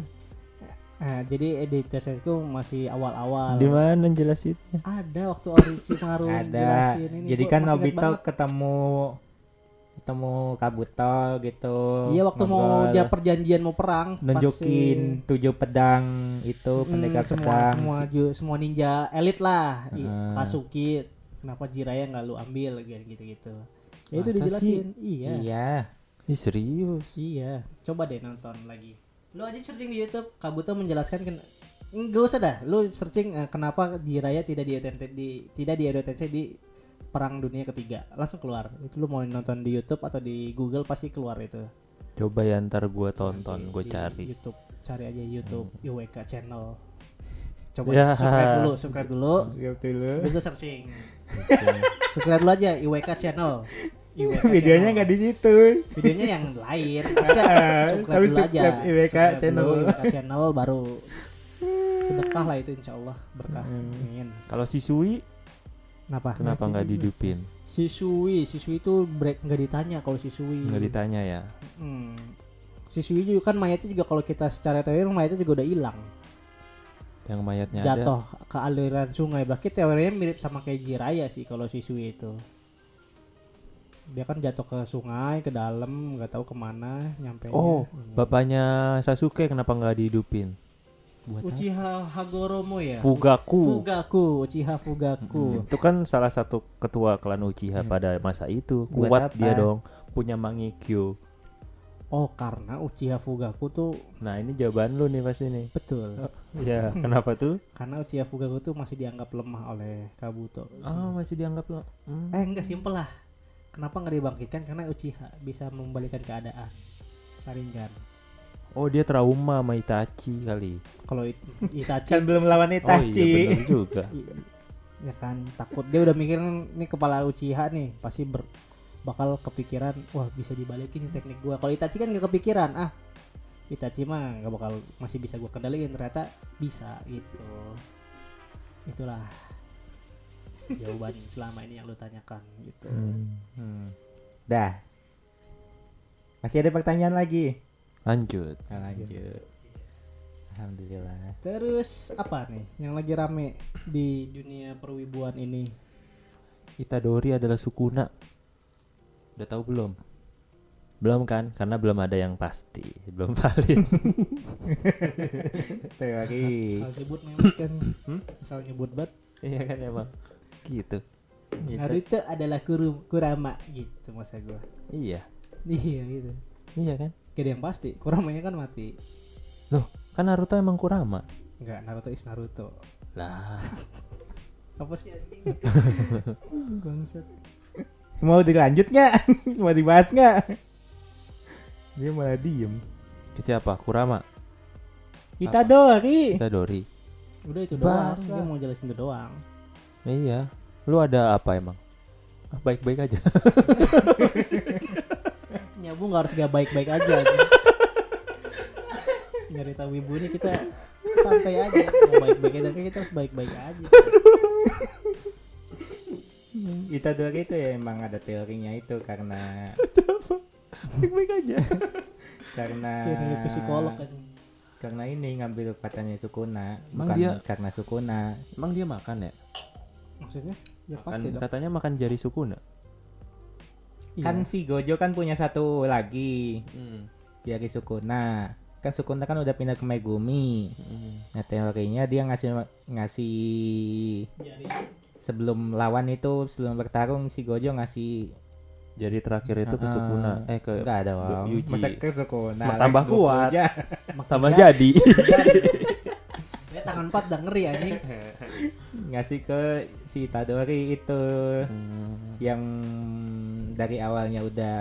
Nah, jadi Edo Tensei itu masih awal-awal. Di mana jelasinnya? Ada waktu Orochimaru Ada. jelasin ini. Jadi kan Nobito ketemu ketemu Kabuto gitu. Iya waktu mau dia perjanjian mau perang nunjukin si- tujuh pedang itu pendekar semua pedang. semua ju- semua ninja elit lah Heeh. Kasuki kenapa Jiraya nggak lu ambil gitu gitu gitu ya itu dijelasin iya Iya. Ih serius? iya coba deh nonton lagi lu aja searching di YouTube Kabuto menjelaskan ken nggak usah dah lu searching eh, kenapa Jiraya tidak di, di tidak di di perang dunia ketiga langsung keluar itu lu mau nonton di YouTube atau di Google pasti keluar itu Coba ya ntar gua tonton, gue cari. Hmm. YouTube cari aja YouTube IWK channel coba Ya. subscribe dulu subscribe dulu Siap dulu. Bisa searching. subscribe dulu aja IWK channel. IWK Videonya nggak di situ. Videonya yang lain. Maksudnya subscribe Tapi dulu aja. subscribe IWK Subscribe channel. dulu IWK channel baru sedekah lah itu insya Allah berkah. Hmm. Amin. Kalau si Sui Kenapa? kenapa nggak dihidupin? Sisui, sisui itu break nggak ditanya kalau sisui. Nggak ditanya ya? Hmm. Sisui juga kan mayatnya juga kalau kita secara teori mayatnya juga udah hilang. Yang mayatnya ada. jatuh ke aliran sungai berarti teorinya mirip sama kayak Jiraya sih kalau Shisui itu dia kan jatuh ke sungai ke dalam nggak tahu ke mana nyampe Oh, bapaknya Sasuke kenapa nggak dihidupin? Buat apa? Uchiha Hagoromo ya Fugaku. Fugaku Uchiha Fugaku Mm, Itu kan salah satu ketua klan Uchiha pada masa itu. Buat Kuat apa? dia dong. Punya Mangekyo. oh karena Uchiha Fugaku tuh Nah ini jawaban lu nih pasti nih. betul Ya, kenapa tuh? karena Uchiha Fugaku tuh masih dianggap lemah oleh Kabuto Oh masih dianggap lo. Hmm. eh enggak simpel lah kenapa nggak dibangkitkan karena Uchiha bisa membalikan keadaan Sharingan Oh dia trauma sama Itachi kali. kalau It- Itachi Kan belum lawan Oh iya Itachi. benar juga. ya kan takut dia udah mikirin nih kepala Uchiha nih pasti ber, bakal kepikiran wah bisa dibalikin nih teknik gua kalau Itachi kan nggak kepikiran ah Itachi mah nggak bakal masih bisa gua kendaliin ternyata bisa gitu itulah jawaban selama ini yang lu tanyakan gitu Hmm. Hmm. Dah. Masih ada pertanyaan lagi? Lanjut. Nah, lanjut. Alhamdulillah. terus apa nih yang lagi rame di dunia perwibuan ini Itadori adalah sukuna. Udah tahu belum? Belum kan? Karena belum ada yang pasti. Belum valid. Teori. asal nyebut memang kan Hmm? asal nyebut bat iya kan emang. Gitu. Gitu. Naruto adalah kuru, Kurama gitu masa gua Iya. iya gitu Iya kan? Gak ada yang pasti Kuramanya kan mati Loh, kan Naruto emang Kurama. Enggak Naruto is Naruto Lah, Apa sih anjing Bangsat Mau dilanjut nggak? Mau dibahas nggak? Dia malah diem. ke siapa? Kurama. Kita Dori. Itadori. Udah itu doang Dia mau jelasin itu doang Iya. Lu ada apa emang? Ah, Baik-baik aja. Nyambung nggak harus gak baik-baik aja. anjing. Nyari tahu ibu ini kita santai aja. Mau baik-baik aja kita harus baik-baik aja. Itadori itu ya emang ada teorinya itu karena Baik-baik aja. karena nanya psikolog kan. karena ini ngambil kekuatannya Sukuna Emang bukan dia- karena Sukuna Emang dia makan ya? Maksudnya? Ya Kan pasti dong. katanya makan jari sukuna. Iya. kan si Gojo kan punya satu lagi Hmm. dari Sukuna kan Sukuna kan udah pindah ke Megumi nah teorinya dia ngasih ngasih Jari. sebelum lawan itu sebelum bertarung si Gojo ngasih Jari terakhir itu ke Sukuna. Eh ke enggak ada Yuji. masa ke Sukuna tambah kuat. tambah jadi. Ya, tangan empat udah ngeri anjing. ngasih ke si Itadori itu Hmm. yang dari awalnya udah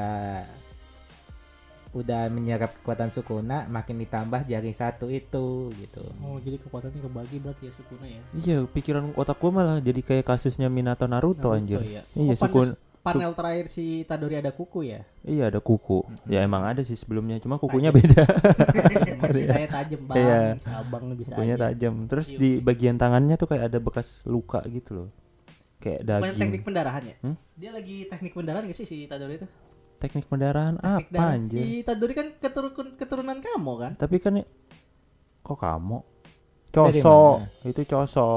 udah menyerap kekuatan Sukuna makin ditambah jari satu itu gitu Oh, jadi kekuatannya kebagi berarti ya Sukuna ya. Iya, pikiran otak gua malah jadi kayak kasusnya Minato Naruto, anjir. Iya, Iya, oh, pantes Sukun- panel terakhir si Tadori ada kuku ya. Iya, ada kuku. Ya emang ada sih sebelumnya, cuma kukunya beda. Saya tajam bang, Iya. abang bisa kukunya aja. tajam. Terus Iya. di bagian tangannya tuh kayak ada bekas luka gitu loh. Kayak Bukan daging. teknik pendarahannya. Hmm? Dia lagi teknik pendarahan gak sih si Tadori itu? Teknik pendarahan Teknik apa darah. anjir? Si Tadori kan keturun keturunan kamu kan? Tapi kan i- kok kamu? Dari Coso, mana? itu coso.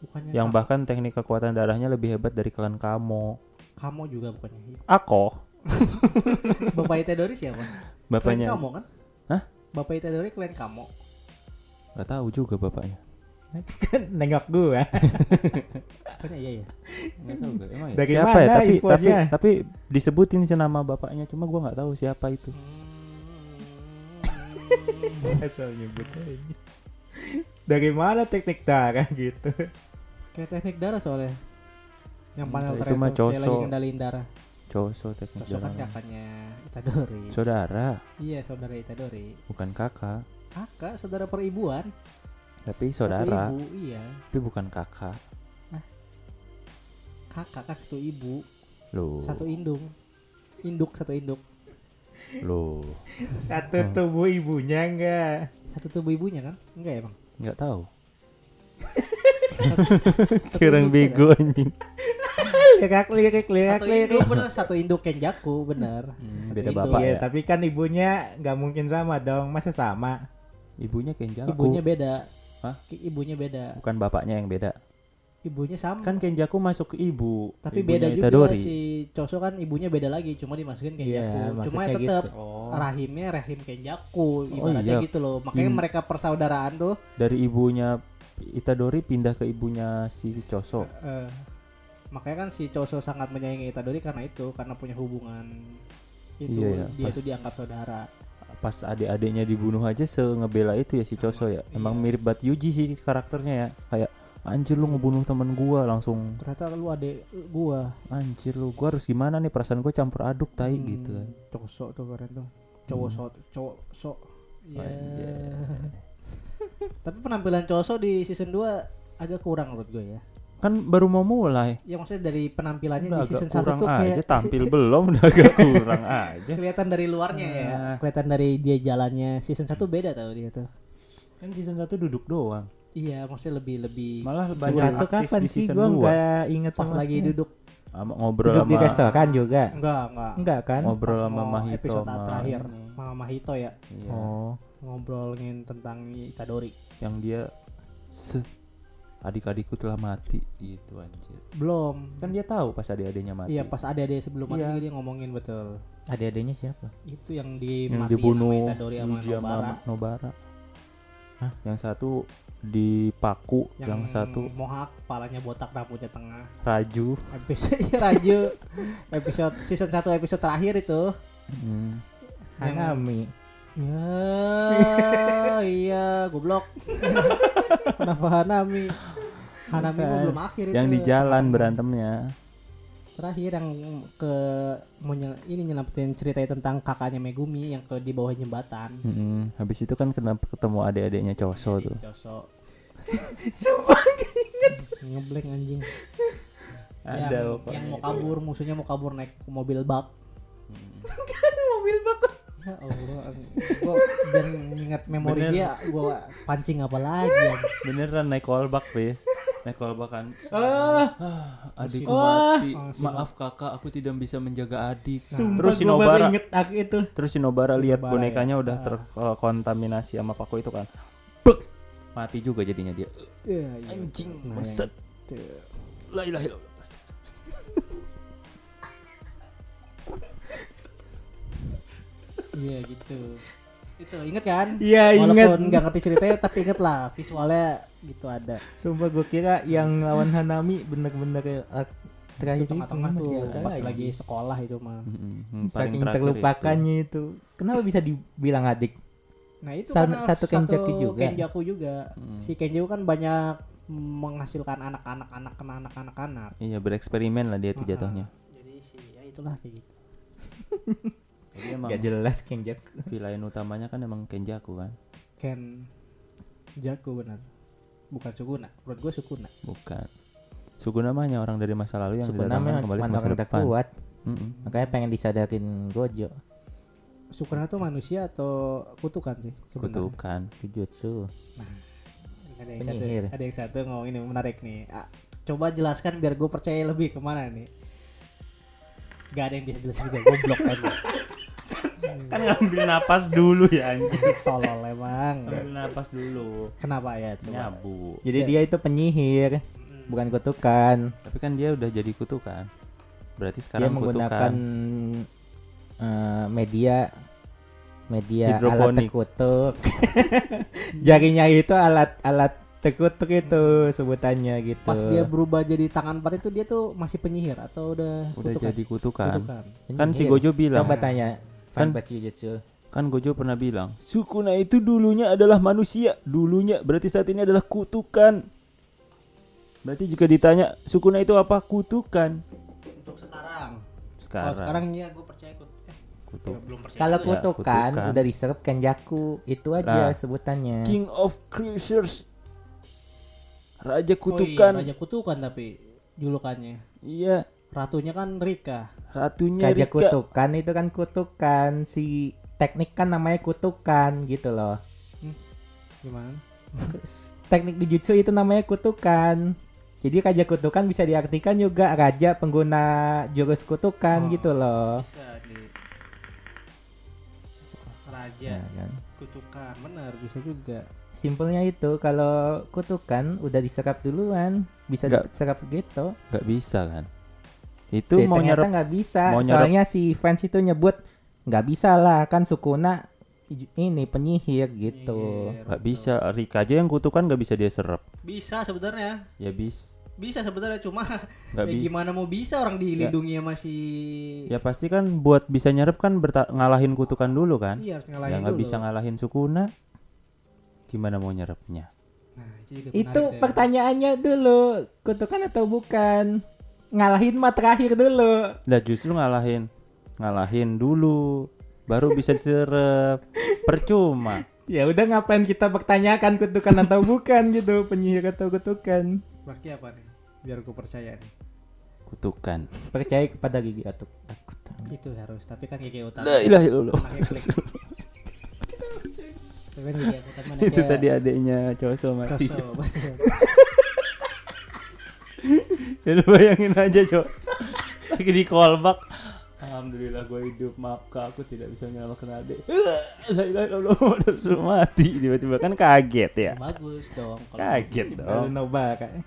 Bukannya Yang kamu, bahkan teknik kekuatan darahnya lebih hebat dari klan kamu. Kamu juga bukannya. Ako, Bapak Tadori siapa? Bapaknya. kamu kan? Hah? Bapak Tadori klan kamu. Gak tahu juga bapaknya. kan nengok gua Bukannya iya ya. Nggak tahu gak, emang ya? Dari siapa mana ya? Tapi, tapi tapi disebutin sih nama bapaknya, cuma gua nggak tahu siapa itu. asal nyebut aja. dari mana teknik darah gitu Kayak teknik darah soalnya. Yang panel itu terakhir mah lagi Coso. ngendaliin darah. Coso teknik Coso kan kakaknya Itadori. Saudara, Iya saudara Itadori. bukan kakak, Kakak saudara peribuan. tapi Satu saudara, ibu, iya. tapi bukan kakak. Kakak kan satu ibu, Loh, satu indung. Induk satu induk. loh, satu Hmm. tubuh ibunya enggak Satu tubuh ibunya kan? Enggak ya, Bang? nggak tahu. Induknya bego anjing. lirik lirik lirik Satu lirik induk bener, satu induk Kenjaku bener. Hmm, beda induk. bapak Iya, ya. tapi kan ibunya nggak mungkin sama dong masa sama Ibunya Kenjaku. Ibunya beda. Hah? Ibunya beda. Bukan bapaknya yang beda. Ibunya sama. Kan Kenjaku masuk ke ibu. tapi ibunya beda juga Itadori. si Coso kan ibunya beda lagi, cuma dimasukin Kenjaku. Iya, cuma maksudnya tetap gitu. Oh. rahimnya rahim Kenjaku ibaratnya iya. gitu loh. Makanya Hmm. mereka persaudaraan tuh Dari ibunya Itadori pindah ke ibunya si Coso. eh, makanya kan si Coso sangat menyayangi Itadori karena itu, karena punya hubungan itu Iya, ya, dia pas- itu dianggap saudara. Pas adik-adiknya dibunuh aja se ngebela itu ya si Coso ya. Emang Iya. mirip banget Yuji sih karakternya ya. Kayak anjir lu ngebunuh temen gua langsung Ternyata lu adek gua. anjir lu gua harus gimana nih perasaan gua campur aduk tai Hmm, gitu kan. Coso tuh keren tuh. Cowok Hmm. so, cowok so. Ya. Anjay. Tapi penampilan Coso di season 2 agak kurang menurut gue ya. Kan baru mau mulai. Ya maksudnya dari penampilannya Udah di agak season 1 kurang tuh kayak aja tampil belum udah agak kurang aja. kelihatan dari luarnya ya. Ah. Kelihatan dari dia jalannya. Season 1 beda tau dia tuh. Kan season 1 duduk doang. Iya, maksudnya lebih lebih Malah satu aktif kapan di sih season gua 2. nggak inget pas sama lagi duduk. Sama ngobrol duduk di sama restoran juga Enggak, enggak. enggak kan ngobrol Pas sama Mahito episode sama terakhir ini. Sama Mahito ya Iya. oh ngobrolin tentang Itadori. Yang dia set adik-adikku telah mati gitu anjir. Belum. Kan dia tahu pas adik-adiknya mati. Iya, pas ada-ada sebelum mati Iya. juga dia ngomongin betul. adik-adiknya siapa Itu yang di yang dibunuh sama Itadori sama Nobara. Nobara. Hah? Yang satu dipaku, yang, satu mohak kepalanya botak rambutnya tengah Raju. episode Raju episode season 1 episode terakhir itu Hmm. Hanami ya iya goblok kenapa Hanami Hanami Bukan. belum akhir itu Yang di jalan berantemnya. terakhir yang ke mau nyel- ini nyelamatin ceritanya tentang kakaknya Megumi yang ke di bawah jembatan Mm-mm. Habis itu kan kenapa ketemu adik-adiknya Coso tuh. Joso Sumpah ngeblank anjing Ada yang, yang mau itu. kabur musuhnya mau kabur naik mobil bak mobil bak. Ya Allah, gua biar ingat memori Bener. dia, gua pancing apa lagi? Beneran naik kolbak, Pris. Naik kolbak kan. Ah, Ah, adikku Wah. mati. Si Maaf kakak, aku tidak bisa menjaga adik. sumpah Terus gua baru Sinobara, inget aku itu. terus Sinobara lihat Sinobara, bonekanya ya. udah Ah. terkontaminasi sama Paku itu kan. Bek! Mati juga jadinya dia. Iya, iya. Anjing, Nah. La ilaha illallah. Iya gitu. Itu inget kan? Iya, inget. Walaupun nggak ngerti ceritanya tapi inget lah visualnya gitu ada. Sumpah gue kira yang lawan Hanami bener-bener kayak ah, terakhir itu Tengah-tengah masih tuh ada pas lagi. lagi sekolah itu mah. Paling Saking terlupakannya itu. Kenapa bisa dibilang adik? Nah itu Sa- karena satu Kenjaku juga. Kenjaku juga. Hmm. Si Kenjaku kan banyak menghasilkan anak-anak anak kena anak-anak anak. Iya bereksperimen lah dia tuh Ah, jatuhnya. Jadi si ya itulah kayak gitu. Jadi emang Gak jelas Kenjaku. villain utamanya kan emang Kenjaku kan, Ken Jaku benar. Bukan Sukuna. Menurut gue Sukuna. bukan. Suku namanya orang dari masa lalu yang didatangkan memang kembali cuma ke masa depan. kuat. Mm-mm. Makanya pengen disadarin Gojo. Sukuna tuh manusia atau kutukan sih sebenarnya? Kutukan. Jujutsu. Ada yang satu, ada yang satu ngomong ini menarik nih. Ah, coba jelaskan biar gue percaya lebih ke mana nih. Gak ada yang bisa jelasin juga goblok kan. Kan ngambil napas dulu ya anjing. Tolol emang. ngambil napas dulu. Kenapa ya? Coba. Nyabu. Jadi Ya. dia itu penyihir, bukan kutukan. Tapi kan dia udah jadi kutukan. Berarti Dia sekarang menggunakan kutukan. eh, media media alat Hidroponik. terkutuk. Jarinya itu alat-alat terkutuk itu sebutannya gitu. Pas dia berubah jadi tangan empat itu dia tuh masih penyihir atau udah Udah kutukan? jadi kutukan. Kutukan. Kan si. Gojo bilang. Coba tanya Kan- Jujutsu. Kan Gojo pernah bilang, Sukuna itu dulunya adalah manusia, dulunya berarti saat ini adalah kutukan. Berarti jika ditanya Sukuna itu apa? Kutukan. Untuk sekarang. Sekarang. Kalau sekarang ya gue percaya kut. Eh, kutuk. ya belum percaya. Kalau kutukan, kutukan. udah diserap Kenjaku, itu aja Nah, sebutannya. King of Creatures. Raja Oh iya, kutukan. Raja kutukan tapi julukannya. iya, Ratunya kan Rika. Ratunya Raja Rika. kutukan itu kan kutukan si teknik kan namanya kutukan gitu loh. Gimana? Teknik di jutsu itu namanya kutukan. Jadi raja kutukan bisa diartikan juga raja pengguna jurus kutukan Oh. gitu loh. Bisa di Raja Nah, kan. kutukan. Benar, bisa juga. Simpelnya itu kalau kutukan udah diserap duluan, bisa diserap gitu. Gak bisa kan? Itu Ya, mau ternyata nyerap nggak bisa. mau nyerap- Soalnya si fans itu nyebut nggak bisa lah kan Sukuna ini penyihir gitu. Penyihir, Gak betul. bisa. Rika aja yang kutukan gak bisa dia serap. Bisa sebenarnya. Ya bis. Bisa sebenarnya cuma Gak ya gimana mau bisa orang dilindungi sama si Ya pasti kan buat bisa nyerap kan berta- ngalahin kutukan dulu kan? Iya harus Ya ngalahin nggak dulu. bisa ngalahin Sukuna. Gimana mau nyerapnya? Nah, itu juga Itu pertanyaannya dulu, kutukan atau bukan? Ngalahin mah terakhir dulu. Lah justru ngalahin. Ngalahin dulu. Baru bisa diserap. Percuma. Ya udah ngapain kita pertanyakan kutukan atau bukan gitu, penyihir atau kutukan. Berarti apa nih? Biar gue percaya nih. Kutukan. Percaya kepada gigi atau takut. Itu harus, tapi kan gigi utama. La ilaha illallah. Itu tadi adiknya Coso mati. Betul. Ya lu bayangin aja, Cok. Lagi di callback. Alhamdulillah gue hidup, maaf kak, aku tidak bisa menyelamatkan adik. Suruh mati. Tiba-tiba kan kaget ya. bagus dong. Kaget dong. noba kayak.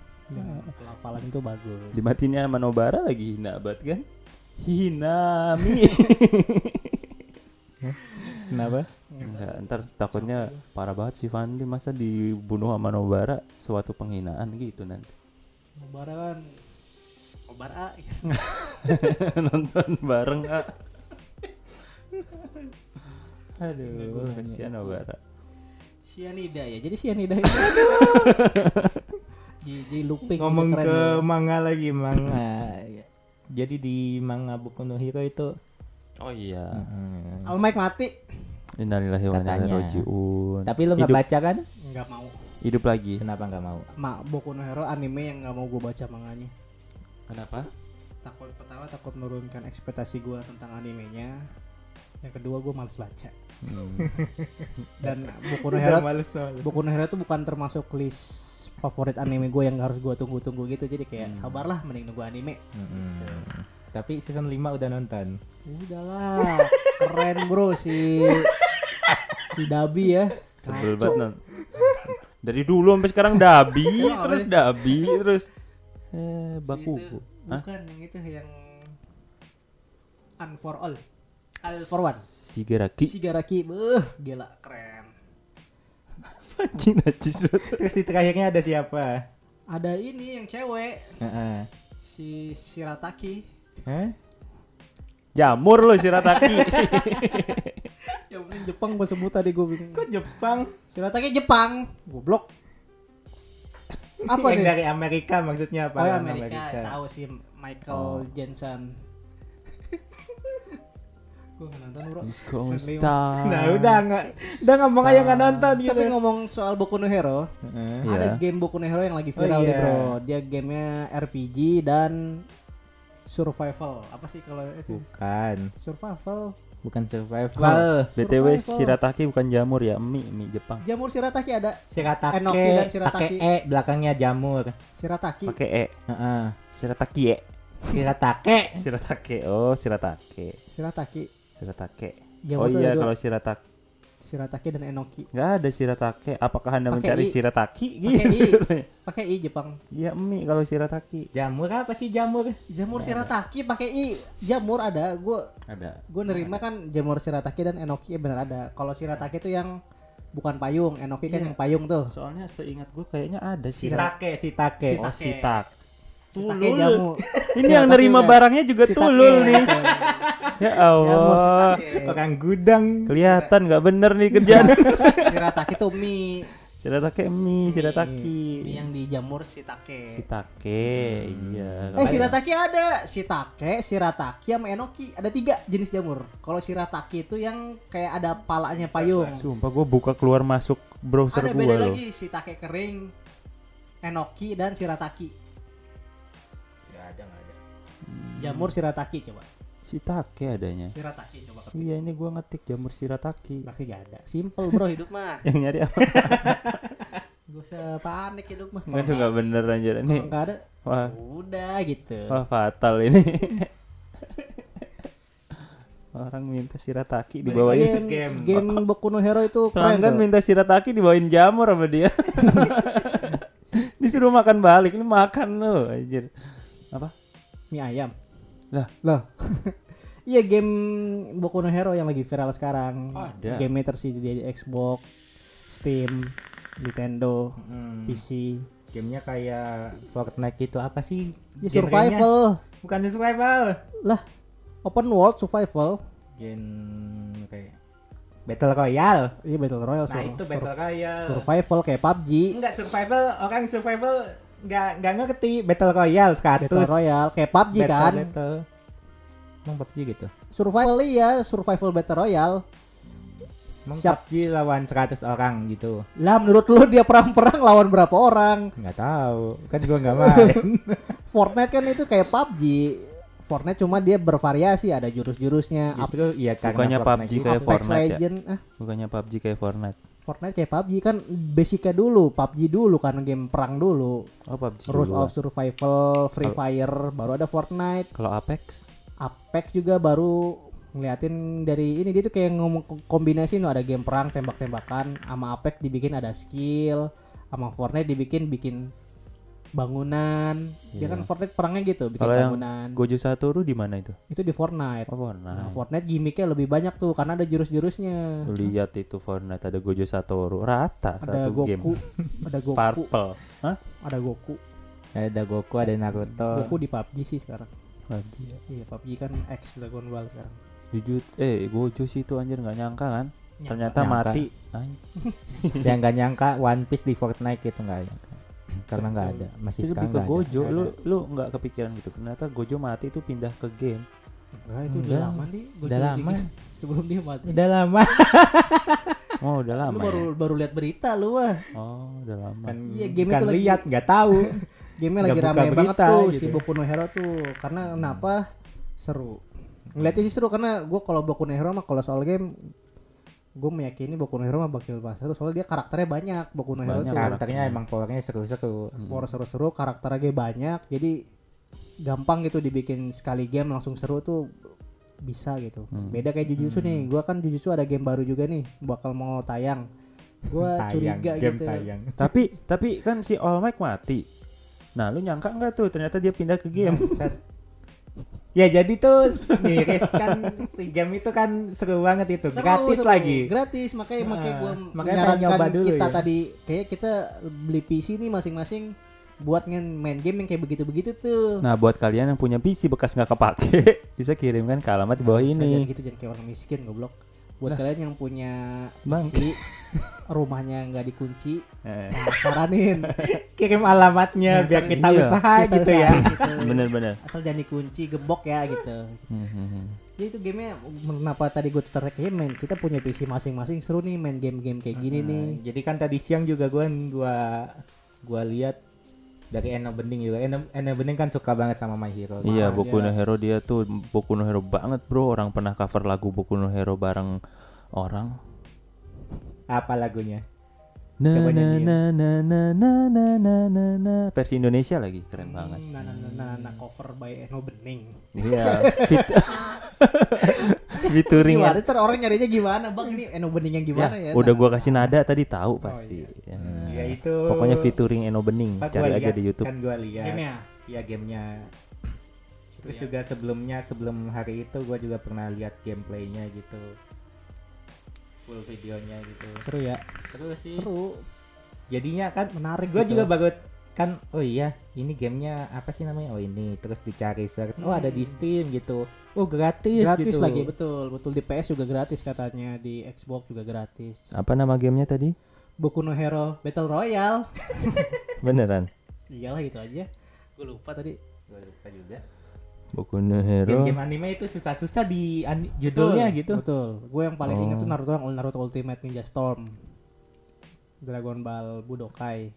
pelafalan itu bagus. Dimatinnya sama Nobara lagi hina banget kan? Hinami. Kenapa? Enggak, ntar takutnya parah banget si Fandi masa dibunuh sama Nobara suatu penghinaan gitu nanti. Nobara kan Nobara Nonton bareng ah. Aduh, Kasihan Nobara. Cyanida ya. Jadi cyanida itu di, di looping Ngomong ke ya. manga lagi manga. Jadi di manga Boku no Hero itu Oh iya. hmm, Al Mike mati Innalillahi wa inna ilaihi rajiun. Tapi lu nggak baca kan? nggak mau. Hidup lagi. Kenapa nggak mau? Ma Boku no Hero anime yang nggak mau gue baca manganya. Kenapa? Takut pertama takut menurunkan ekspektasi gue tentang animenya. Yang kedua gue males baca. Hmm. Dan Boku no Hero males males. Boku no Hero tuh bukan termasuk list favorit anime gue yang harus gue tunggu-tunggu gitu. Jadi kayak sabarlah mending nunggu anime. Mm-mm. Tapi season 5 udah nonton. Udahlah, keren bro si si Dabi ya. Sebel banget. Dari dulu sampai sekarang dabi Emang terus apa dabi terus eh Si baku. itu, Hah? bukan yang itu yang Un for All. All for One. Sigaraki. Shigaraki, beuh, gila keren. Anjing najis. Terus di terakhirnya ada siapa? Ada ini yang cewek, Heeh. si Shirataki. Hah? Jamur lo Shirataki. Penting Jepang gue sebut tadi gue bingung. Kok Jepang? Shirataki Jepang, goblok. Apa yang nih? dari Amerika maksudnya apa? Oh Yang Amerika, tahu sih Michael Oh. Jensen. gue nggak nonton bro. Nah udah nggak, udah ngomong aja nggak nonton gitu. Tapi ngomong soal Boku no Hero, Heeh. Iya. ada game Boku no Hero yang lagi Oh, viral nih iya. bro. Dia gamenya RPG dan survival. Apa sih kalau itu? Bukan, Survival. Bukan survival. BTW Survival. Shirataki bukan jamur ya, mie mie Jepang. Jamur Shirataki ada. Shiratake Enoki dan pakai Shirataki. E belakangnya jamur. Shirataki. Pakai e. Heeh. Shirataki ya. Shiratake. Shiratake. Oh, Shiratake. Shirataki. Shiratake. Jamur Oh iya kalau Shiratake Shirataki dan Enoki. nggak ada Shiratake. Apakah Anda Pakai mencari i. Shirataki Pakai gitu? i. Pakai i Jepang. Iya mie kalau Shirataki. Jamur apa sih jamur? Jamur Shirataki pakai i. Jamur ada. Gue Ada. gue nerima kan jamur Shirataki dan Enoki ya benar ada. Kalau Shirataki itu yang bukan payung, Enoki kan Iya. yang payung tuh. Soalnya seingat gue kayaknya ada Shiratake. Sitake, sitake. Oh, Shiitake. Tulul. jamu. Ini yang nerima juga. barangnya juga Shiitake. tulul nih. Ya Allah. Orang gudang. Kelihatan nggak bener nih kerjaan. Shirataki tuh mie. Shiratake mie, Shirataki. Mie yang dijamur Shiitake. Shiitake, iya. Eh Shirataki ada, Shiitake, Shirataki sama Enoki. Ada tiga jenis jamur. Kalau Shirataki itu yang kayak ada palanya payung. Sumpah gue buka keluar masuk browser Ada gue beda loh. lagi Shiitake kering, Enoki dan Shirataki. Jamur Shirataki coba. Shiitake adanya. Shirataki coba ketik. Iya ini gue ngetik jamur Shirataki. Berarti gak ada. Simple bro hidup mah. Yang nyari apa? Gak usah panik hidup mah. Enggak tuh nggak bener anjir ini. Kalau nggak ada, Wah, udah gitu. wah fatal ini. Orang minta Shirataki dibawain. game, game. game Boku no Hero itu keren Pelanggan minta Shirataki dibawain jamur sama dia. Disuruh makan balik, ini makan lo anjir. Mie ayam. Lah. Loh. Iya game Boku no Hero yang lagi viral sekarang. Ada. Game tersedia di Xbox, Steam, Nintendo, Hmm. PC. Gamenya kayak Fortnite gitu apa sih? Ya, survival. Bukan survival. Lah, open world survival. Gen kayak Battle Royale. Iya Battle Royale. Nah sur- itu sur- Battle Royale. survival kayak PUBG. Enggak survival, orang survival nggak nggak ngerti Battle Royale 100. Battle Royale kayak PUBG Battle, kan. Battle. Emang PUBG gitu. Survival iya, survival Battle Royale. Emang Siap. PUBG lawan 100 orang gitu. Lah menurut lu dia perang-perang lawan berapa orang? Nggak tahu, kan gua nggak main. Fortnite kan itu kayak PUBG. Fortnite cuma dia bervariasi, ada jurus-jurusnya. Justru iya karena Bukannya Fortnite PUBG kayak Fortnite ya? Ah Bukannya PUBG kayak Fortnite. Fortnite kayak PUBG kan basicnya dulu, PUBG dulu karena game perang dulu. Oh PUBG Rules dulu. of Survival, Free Kalau- Fire, baru ada Fortnite, Kalau Apex? Apex juga baru ngeliatin dari ini dia tuh kayak ngomong kombinasi no ada game perang tembak-tembakan sama Apex dibikin ada skill sama Fortnite dibikin bikin bangunan dia Iya. kan Fortnite perangnya gitu bikin Kalau yang bangunan Gojo Satoru di mana itu? itu di Fortnite Oh nah Fortnite. Fortnite gimmicknya lebih banyak tuh karena ada jurus-jurusnya Lihat itu Fortnite ada Gojo Satoru rata ada satu game. Goku ada Goku Purple. Hah? ada Goku Ada Goku, ada Naruto. Goku di PUBG sih sekarang PUBG. iya PUBG kan X Dragon Ball sekarang Jujur, eh Gojo sih itu anjir nggak nyangka kan? Ternyata Nyangka. mati. Yang nggak nyangka One Piece di Fortnite gitu nggak nyangka. Karena nggak ada, masih itu sekarang lebih ke nggak ada. Gojo. Nggak Lu ada. lu nggak kepikiran gitu. Ternyata Gojo mati itu pindah ke game. Enggak itu udah lama nih Udah lama. game. sebelum dia mati Udah lama. Oh udah lama. lu baru ya? baru lihat berita lu wah Oh udah lama. Kan Iya, game bukan itu lagi- lihat, nggak tahu. game lagi rame banget tuh gitu. si Boku no Hero tuh karena kenapa seru Ngeliatnya sih seru karena gue kalau Boku no Hero mah kalau soal game gue meyakini Boku no Hero mah bakal bahas seru soalnya dia karakternya banyak Boku no Hero Banyak tuh Karakternya emang powernya seru-seru. Power seru-seru karakternya banyak jadi gampang gitu dibikin sekali game langsung seru tuh bisa gitu Hmm. beda kayak Jujutsu nih gua kan Jujutsu ada game baru juga nih bakal mau tayang gua Tayang, curiga game gitu tayang. tapi tapi kan si All Might mati. Nah, lu nyangka nggak tuh ternyata dia pindah ke game? Ya jadi tuh miris kan si game itu kan seru banget itu, Seru, gratis seru. lagi. gratis makanya Nah, makanya gua makanya nyoba dulu kita ya. tadi kayak kita beli PC nih masing-masing buat main game yang kayak begitu-begitu tuh Nah, buat kalian yang punya PC bekas nggak kepake, bisa kirimkan ke alamat di bawah Bisa ini. jangan gitu jangan kayak orang miskin goblok buat Nah. kalian yang punya Bang. PC rumahnya nggak dikunci Eh, nah, saranin Kirim alamatnya Nah, biar kita iya. usaha Kita gitu ya. usahain gitu. Bener-bener. asal jangan dikunci gembok ya gitu Hmm, hmm, hmm. jadi itu gamenya kenapa tadi gue tertarik ya main kita punya PC masing-masing seru nih main game-game kayak gini Nah, nih Jadi kan tadi siang juga gua gua gua lihat dari Eno Bening juga. Eno, Eno Bening kan suka banget sama My Hero. Iya, Ah, Boku no Hero dia tuh Boku no Hero banget, Bro. Orang pernah cover lagu Boku no Hero bareng orang. Apa lagunya? Na na na na na na na na na na versi Indonesia lagi keren banget. nah, nah, nah, nah, nah, cover by Eno Bening Iya, fit featuring gimana ntar orang nyarinya gimana bang ini Eno Bening yang gimana ya, ya, udah Nah, gua kasih nada tadi tahu pasti. Ya. Ya itu. Pokoknya featuring Eno Bening, Pak, cari aja di YouTube. Kan gua lihat. gamenya Iya gamenya. Terus ya. juga sebelumnya sebelum hari itu gua juga pernah lihat gameplaynya gitu. Full videonya gitu. seru ya. Seru sih. seru. Jadinya kan menarik gue gitu. juga baru kan oh iya ini gamenya apa sih namanya? Oh ini. Terus dicari search oh ada di Steam gitu. Oh gratis, gratis gitu. lagi betul. Betul di PS juga gratis katanya di Xbox juga gratis. Apa nama gamenya tadi? Boku no Hero Battle Royale. Beneran. iyalah gitu aja. Gue lupa tadi. Gua lupa juga Boku no Hero. game-game anime itu susah-susah di judulnya Betul, gitu. betul. Gue yang paling ingat tuh Oh. Naruto yang Naruto Ultimate Ninja Storm. Dragon Ball Budokai.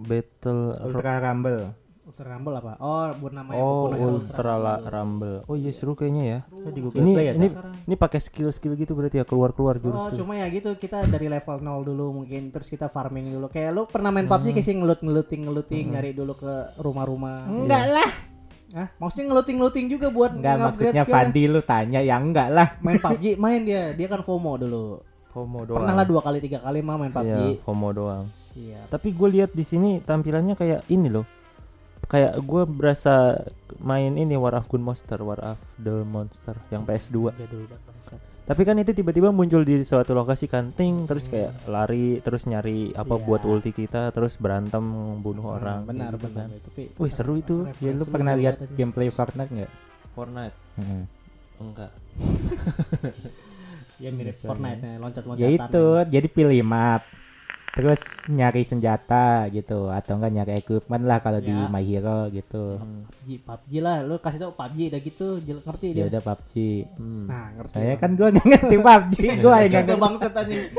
Battle Ultra Rumble. Ultra Rumble apa? Oh buat namanya Oh, Boku no Hero Ultra La- Rumble. Oh iya seru kayaknya ya. Saya di Google Ini Play ya, ini sekarang. ini pakai skill-skill gitu berarti ya keluar-keluar jurus Oh tuh. cuma ya gitu kita dari level 0 dulu mungkin terus kita farming dulu. Kayak lu pernah main PUBG kayak sih ngelut ngeluting ngeluting nyari dulu ke rumah-rumah. Enggak lah ah maksudnya ngeluting ngeluting juga buat enggak nge-upgrade maksudnya skill. Fandi lu tanya ya enggak lah main PUBG main dia dia kan FOMO dulu FOMO doang. pernah lah dua kali tiga kali mah main PUBG Iya, FOMO doang. iya Tapi gue lihat di sini tampilannya kayak ini loh. Kayak gue berasa main ini War of Gun Monster, War of the Monster yang PS2. jadul banget. Tapi kan itu tiba-tiba muncul di suatu lokasi kanting terus kayak lari terus nyari apa Iya. buat ulti kita terus berantem bunuh orang. benar gitu benar kan. tapi Wih, seru itu. ya lu pernah lihat aja. gameplay Fortnite enggak Fortnite enggak. ya mirip. Fortnite nya loncat loncatan ya itu jadi pilih map terus nyari senjata gitu atau enggak nyari equipment lah kalau di Ya. My Hero gitu Hmm. PUBG PUBG lah lu kasih tau PUBG udah gitu jel- ngerti ya dia udah PUBG Hmm. nah ngerti saya kan gua nggak ngerti PUBG gua yang nggak Gak ngerti bangsat anjing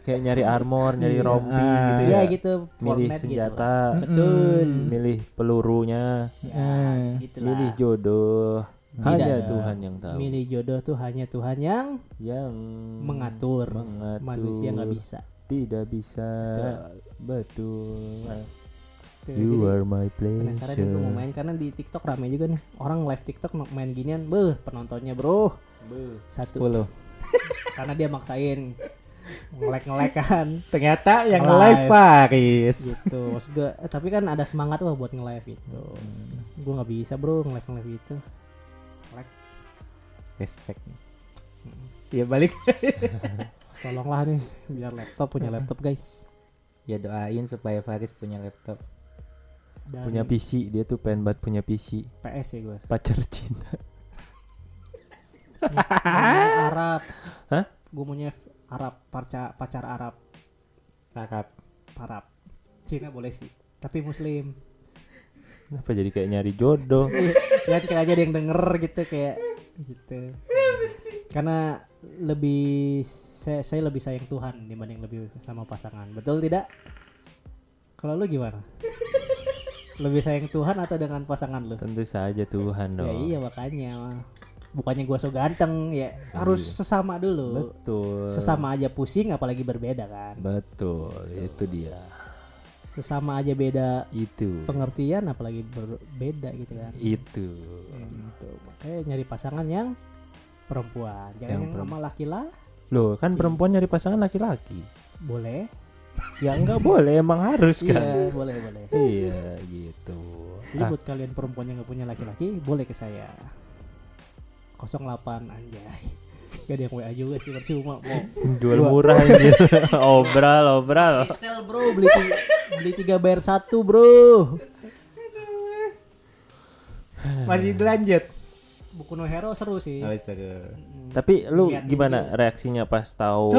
Kayak nyari armor, nyari Iya. rompi Ah. gitu Iya ya. gitu Milih Fortnite senjata, gitu. betul milih pelurunya, ya gitu lah milih jodoh. Tidak. Hanya Tuhan yang tahu. milih jodoh tuh hanya Tuhan yang Yang mengatur, mengatur. manusia nggak bisa Tidak bisa. Betul. Betul. Tuh, You jadi are my penasaran nih gue mau pleasure. main karena di TikTok rame juga nih. Orang live TikTok mau main ginian beh penontonnya bro. Satu. 10 karena dia maksain. Ngelek ngelek kan. Ternyata yang Live. live Faris. Gitu maksud gue eh, tapi kan ada semangat wah buat nge-live itu gue nggak bisa bro nge-live nge-live. Itu respect ya balik tolonglah nih biar laptop punya laptop guys. Ya doain supaya Faris punya laptop. Dan Punya PC, dia tuh pengen banget punya PC. PS ya gue Pacar Cina. Arab. Hah? gue punya Arab pacar pacar Arab. Kakap Arab. Cina boleh sih tapi Muslim. Kenapa jadi kayak nyari jodoh? lihat kayak aja ada yang denger gitu kayak gitu. Karena lebih saya, saya lebih sayang Tuhan dibanding lebih sama pasangan betul tidak kalau lu gimana Lebih sayang Tuhan atau dengan pasangan lu? Tentu saja Tuhan Ya dong. iya makanya. Bukannya gua so ganteng ya, harus Iya. sesama dulu. Betul. Sesama aja pusing apalagi berbeda kan. Betul, itu dia. Sesama aja beda Itu. pengertian apalagi berbeda gitu kan. Itu. Gitu. Makanya nyari pasangan yang perempuan, jangan Yang yang, sama laki-laki. Loh, kan perempuan nyari pasangan laki-laki. Boleh. Ya enggak boleh, emang harus kan. Iya, boleh, boleh. Iya, gitu. Jadi Ah, buat kalian perempuan yang gak punya laki-laki, boleh ke saya. 08 anjay. Gak ada yang WA juga sih percuma mau. jual murah anjir. obral, obral. Resell bro, beli tiga, beli tiga bayar satu bro. Masih lanjut. Buku No Hero seru sih. Oh, seru. Hmm, Tapi lu Lihat gimana reaksinya pas tahu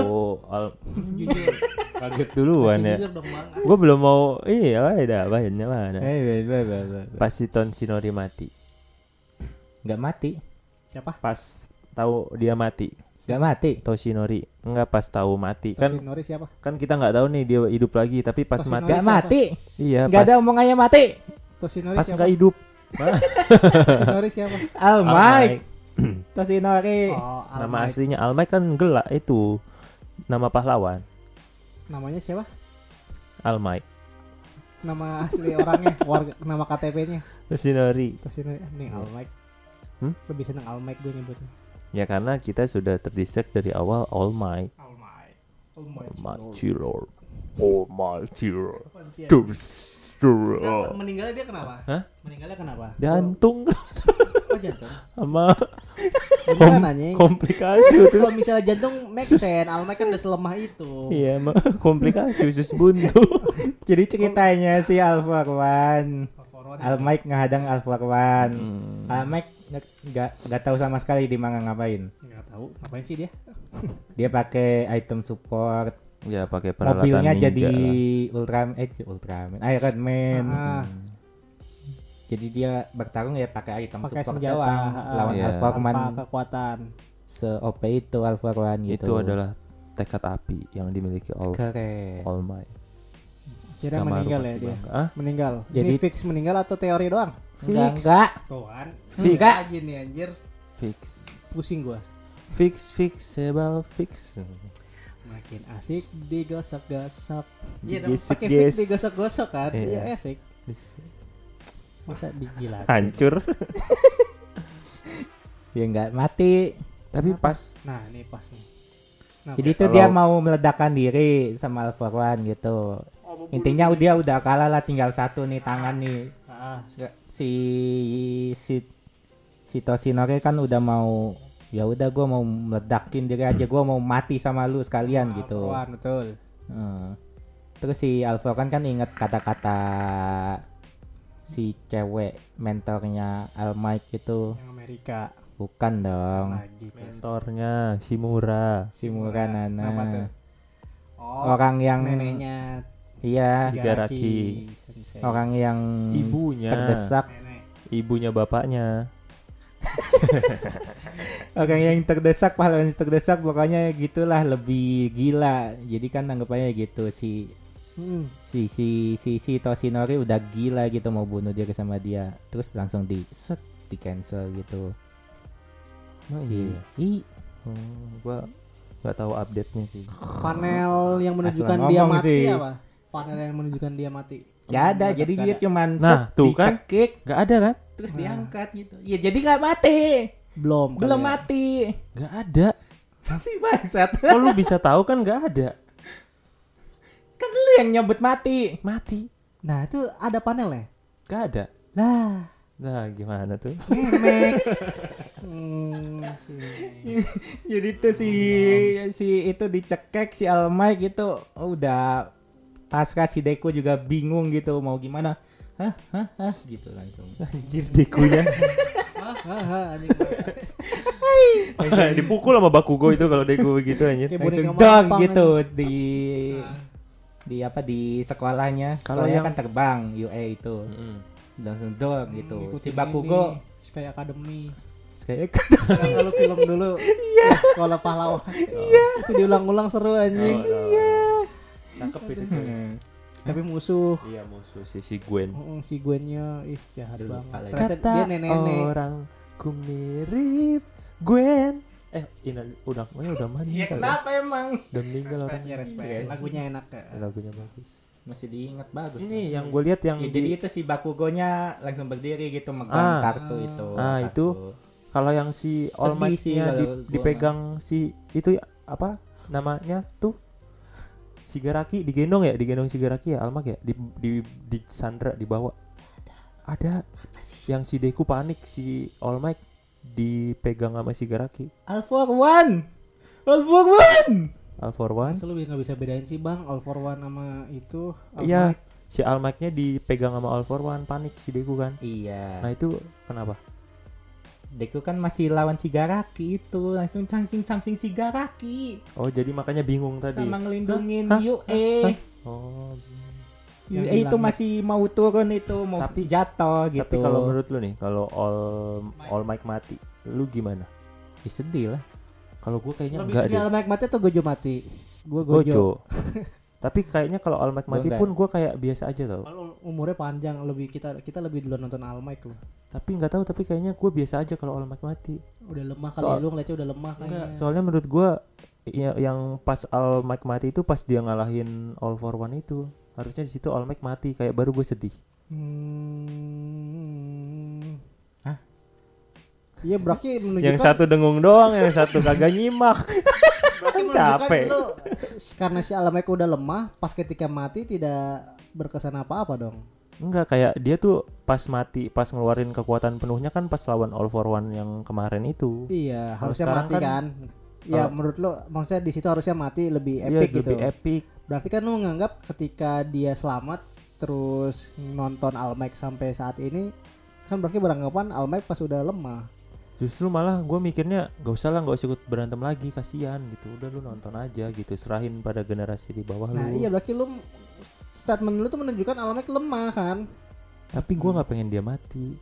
al- jujur. kaget duluan ya? Gue belum mau iya ada banyak mana. Eh. Pas si Ton Sinori mati. Nggak mati. Siapa? Pas tahu dia mati. Nggak mati. Toshinori enggak pas tahu mati kan Toshinori siapa? kan kita nggak tahu nih dia hidup lagi tapi pas Toshinori mati siapa? mati. iya Nggak pas, ada omongannya mati. Toshinori pas siapa? nggak hidup Toshinori siapa? Al Mike. Toshinori. Oh, Al nama aslinya Al Mike kan gelak itu nama pahlawan Namanya siapa? Al Mike Nama asli orangnya, warga, nama KTP-nya. Toshinori Toshinori, nih Al Mike. Hmm? Lebih seneng Al Mike gue nyebutnya. ya karena kita sudah terdistract dari awal All Might Al Mike. Al Mike. Almighty Lord Almighty Lord Kenapa meninggalnya dia kenapa? Hah? Meninggalnya kenapa? jantung Oh jantung. sama anjing. komplikasi terus Kalau misalnya jantung make sense, Al Mike kan udah selemah itu. iya emang komplikasi usus buntu Jadi ceritanya si Al Farwan. Al Mike ngehadang Al Farwan. Hmm. Al Mike nggak- nggak nggak tahu sama sekali di mana ngapain. Enggak tahu, ngapain sih dia? Dia pakai item support. Ya pakai peralatan Mobilnya ninja jadi lah. Ultraman, eh Ultraman, Iron Man. Ah, Jadi dia bertarung ya pakai item pakai support senjata doang. ah, Lawan Iya. Al Farman tanpa kekuatan. se OP itu Al Farwan gitu. itu adalah tekad api yang dimiliki All keren. All Might Kira meninggal ya dia. Ah, Meninggal. Jadi- Ini fix meninggal atau teori doang? Enggak, enggak. Tuh kan. Fix. Enggak aja nih anjir. fix. Pusing gua. Fix fixable fix. Makin asik digosok-gosok. Iya pakai fix ges. digosok-gosok kan. Iya. Iya asik. Masa digilat. Hancur. Ya enggak mati. Tapi pas Nah, ini pas nih. Nah, Jadi itu Kalau- dia mau meledakkan diri sama Al Farwan gitu. Intinya dia udah kalah lah tinggal satu nih tangan nih. ah, Si si si Toshinori kan udah mau ya udah gua mau meledakin diri aja gua mau mati sama lu sekalian gitu. Alphawan, betul. Heeh. Terus si Al Farwan kan inget kata-kata si cewek mentornya Al Mike itu Yang Amerika bukan dong lagi. mentornya si Kenapa tuh? Oh, orang yang neneknya iya Shigaraki. Orang yang Ibunya. terdesak Nenek. Ibunya bapaknya. orang yang terdesak pahlawan yang terdesak pokoknya gitulah lebih gila jadi kan anggapannya gitu si Hmm. si si si si Toshinori udah gila gitu mau bunuh dia sama dia terus langsung di set di cancel gitu Oh, si iya. i Oh, gua nggak tahu update-nya sih. Panel yang menunjukkan Asal dia mati sih. apa? Panel yang menunjukkan dia mati. Gak ada jadi dia cuman Nah, set tuh kan. dicekik Nggak ada kan? terus Nah. diangkat gitu ya jadi nggak mati belum kali belum ya. mati Nggak ada. si bangsat Kok lu bisa tahu kan nggak ada? kan lu yang nyebut mati Mati. Nah, itu ada panelnya. Nggak ada. Lah, Nah, gimana tuh? memek. hmm, sini. jadi tuh si si itu dicekek si Almai gitu oh, udah pasca si Deku juga bingung gitu mau gimana hah hah hah gitu langsung Anjir dekunya. Dipukul sama Bakugo itu kalau deku begitu anjir. Kayak langsung dong gitu aja. di di apa di sekolahnya Kalau yang- kan terbang UE itu langsung dong gitu Ngikutin si Bakugo Sky Academy. kayak kalau film dulu. Iya. Sekolah pahlawan. Iya. Itu diulang-ulang seru anjing. Oh, oh, oh. Cakep itu cuy. Tapi musuh. Iya musuh si si Gwen. Mm, si Gwennya ih jahat lupa banget. lagi. Ternyata dia nenek-nenek. orang ku mirip Gwen. Eh, ini udah oh, udah mati. Ya kenapa emang? Udah meninggal Respect orang. ya respect. Lagunya enak ya. Lagunya bagus. Masih diingat bagus. Ini yang gue lihat yang Ya, di- jadi itu si Bakugonya langsung berdiri gitu megang Ah. kartu itu. Ah, kartu. itu kalau yang si All Might-nya di- dipegang si itu ya, apa namanya tuh Sigaraki digendong ya, digendong Sigaraki ya, Almak ya, di di di Sandra dibawa. Ada yang si Deku panik si All Might dipegang sama Sigaraki. All for one. All for one. All for One. Masa lu nggak bisa bedain sih bang All for One sama itu All Iya, si All Might-nya dipegang sama All for One, panik si Deku kan. Iya. Nah, itu kenapa? Deku kan masih lawan Sigaraki itu langsung sangsing sangsing Sigaraki Oh, jadi makanya bingung tadi. sama ngelindungin Hah? Yue. Oh. Yang Yue itu hilang. masih mau turun itu mau Tapi- jatuh gitu. Tapi kalau menurut lu nih, kalau All All Might mati, lu gimana? Ya, sedih lah. Kalau gue kayaknya Lebih enggak sedih. All Might mati atau Gojo mati? Gue Gojo. Gojo. Tapi kayaknya kalau All Might Gua mati pun gue kayak biasa aja tau. Kalau umurnya panjang lebih kita kita lebih dulu nonton All Might loh. Tapi nggak tahu. Tapi kayaknya gue biasa aja kalau All Might mati. Udah lemah kali Soal- ya, lu ngeliatnya udah lemah kayaknya. Soalnya menurut gue ya, yang pas All Might mati itu pas dia ngalahin All for One itu. Harusnya di situ All Might mati. Kayak baru gue sedih. Hmm. Hah? Iya berarti menunjukkan Yang satu dengung doang, yang satu kagak nyimak. berarti menunjukkan capek. lu karena si Alamek udah lemah, pas ketika mati tidak berkesan apa-apa dong. Enggak kayak dia tuh pas mati, pas ngeluarin kekuatan penuhnya kan pas lawan All for One yang kemarin itu. Iya, harusnya mati kan- kan. Ya menurut lo maksudnya di situ harusnya mati lebih Iya, epic gitu. lebih epic. Berarti kan lu menganggap ketika dia selamat terus nonton Almec sampai saat ini kan berarti beranggapan Almec pas udah lemah. Justru malah gue mikirnya gak usah lah gak usah ikut berantem lagi kasihan gitu. Udah lu nonton aja gitu. Serahin pada generasi di bawah Nah, lu. iya berarti lu statement lu tuh menunjukkan Almec lemah kan. tapi gue nggak pengen dia mati.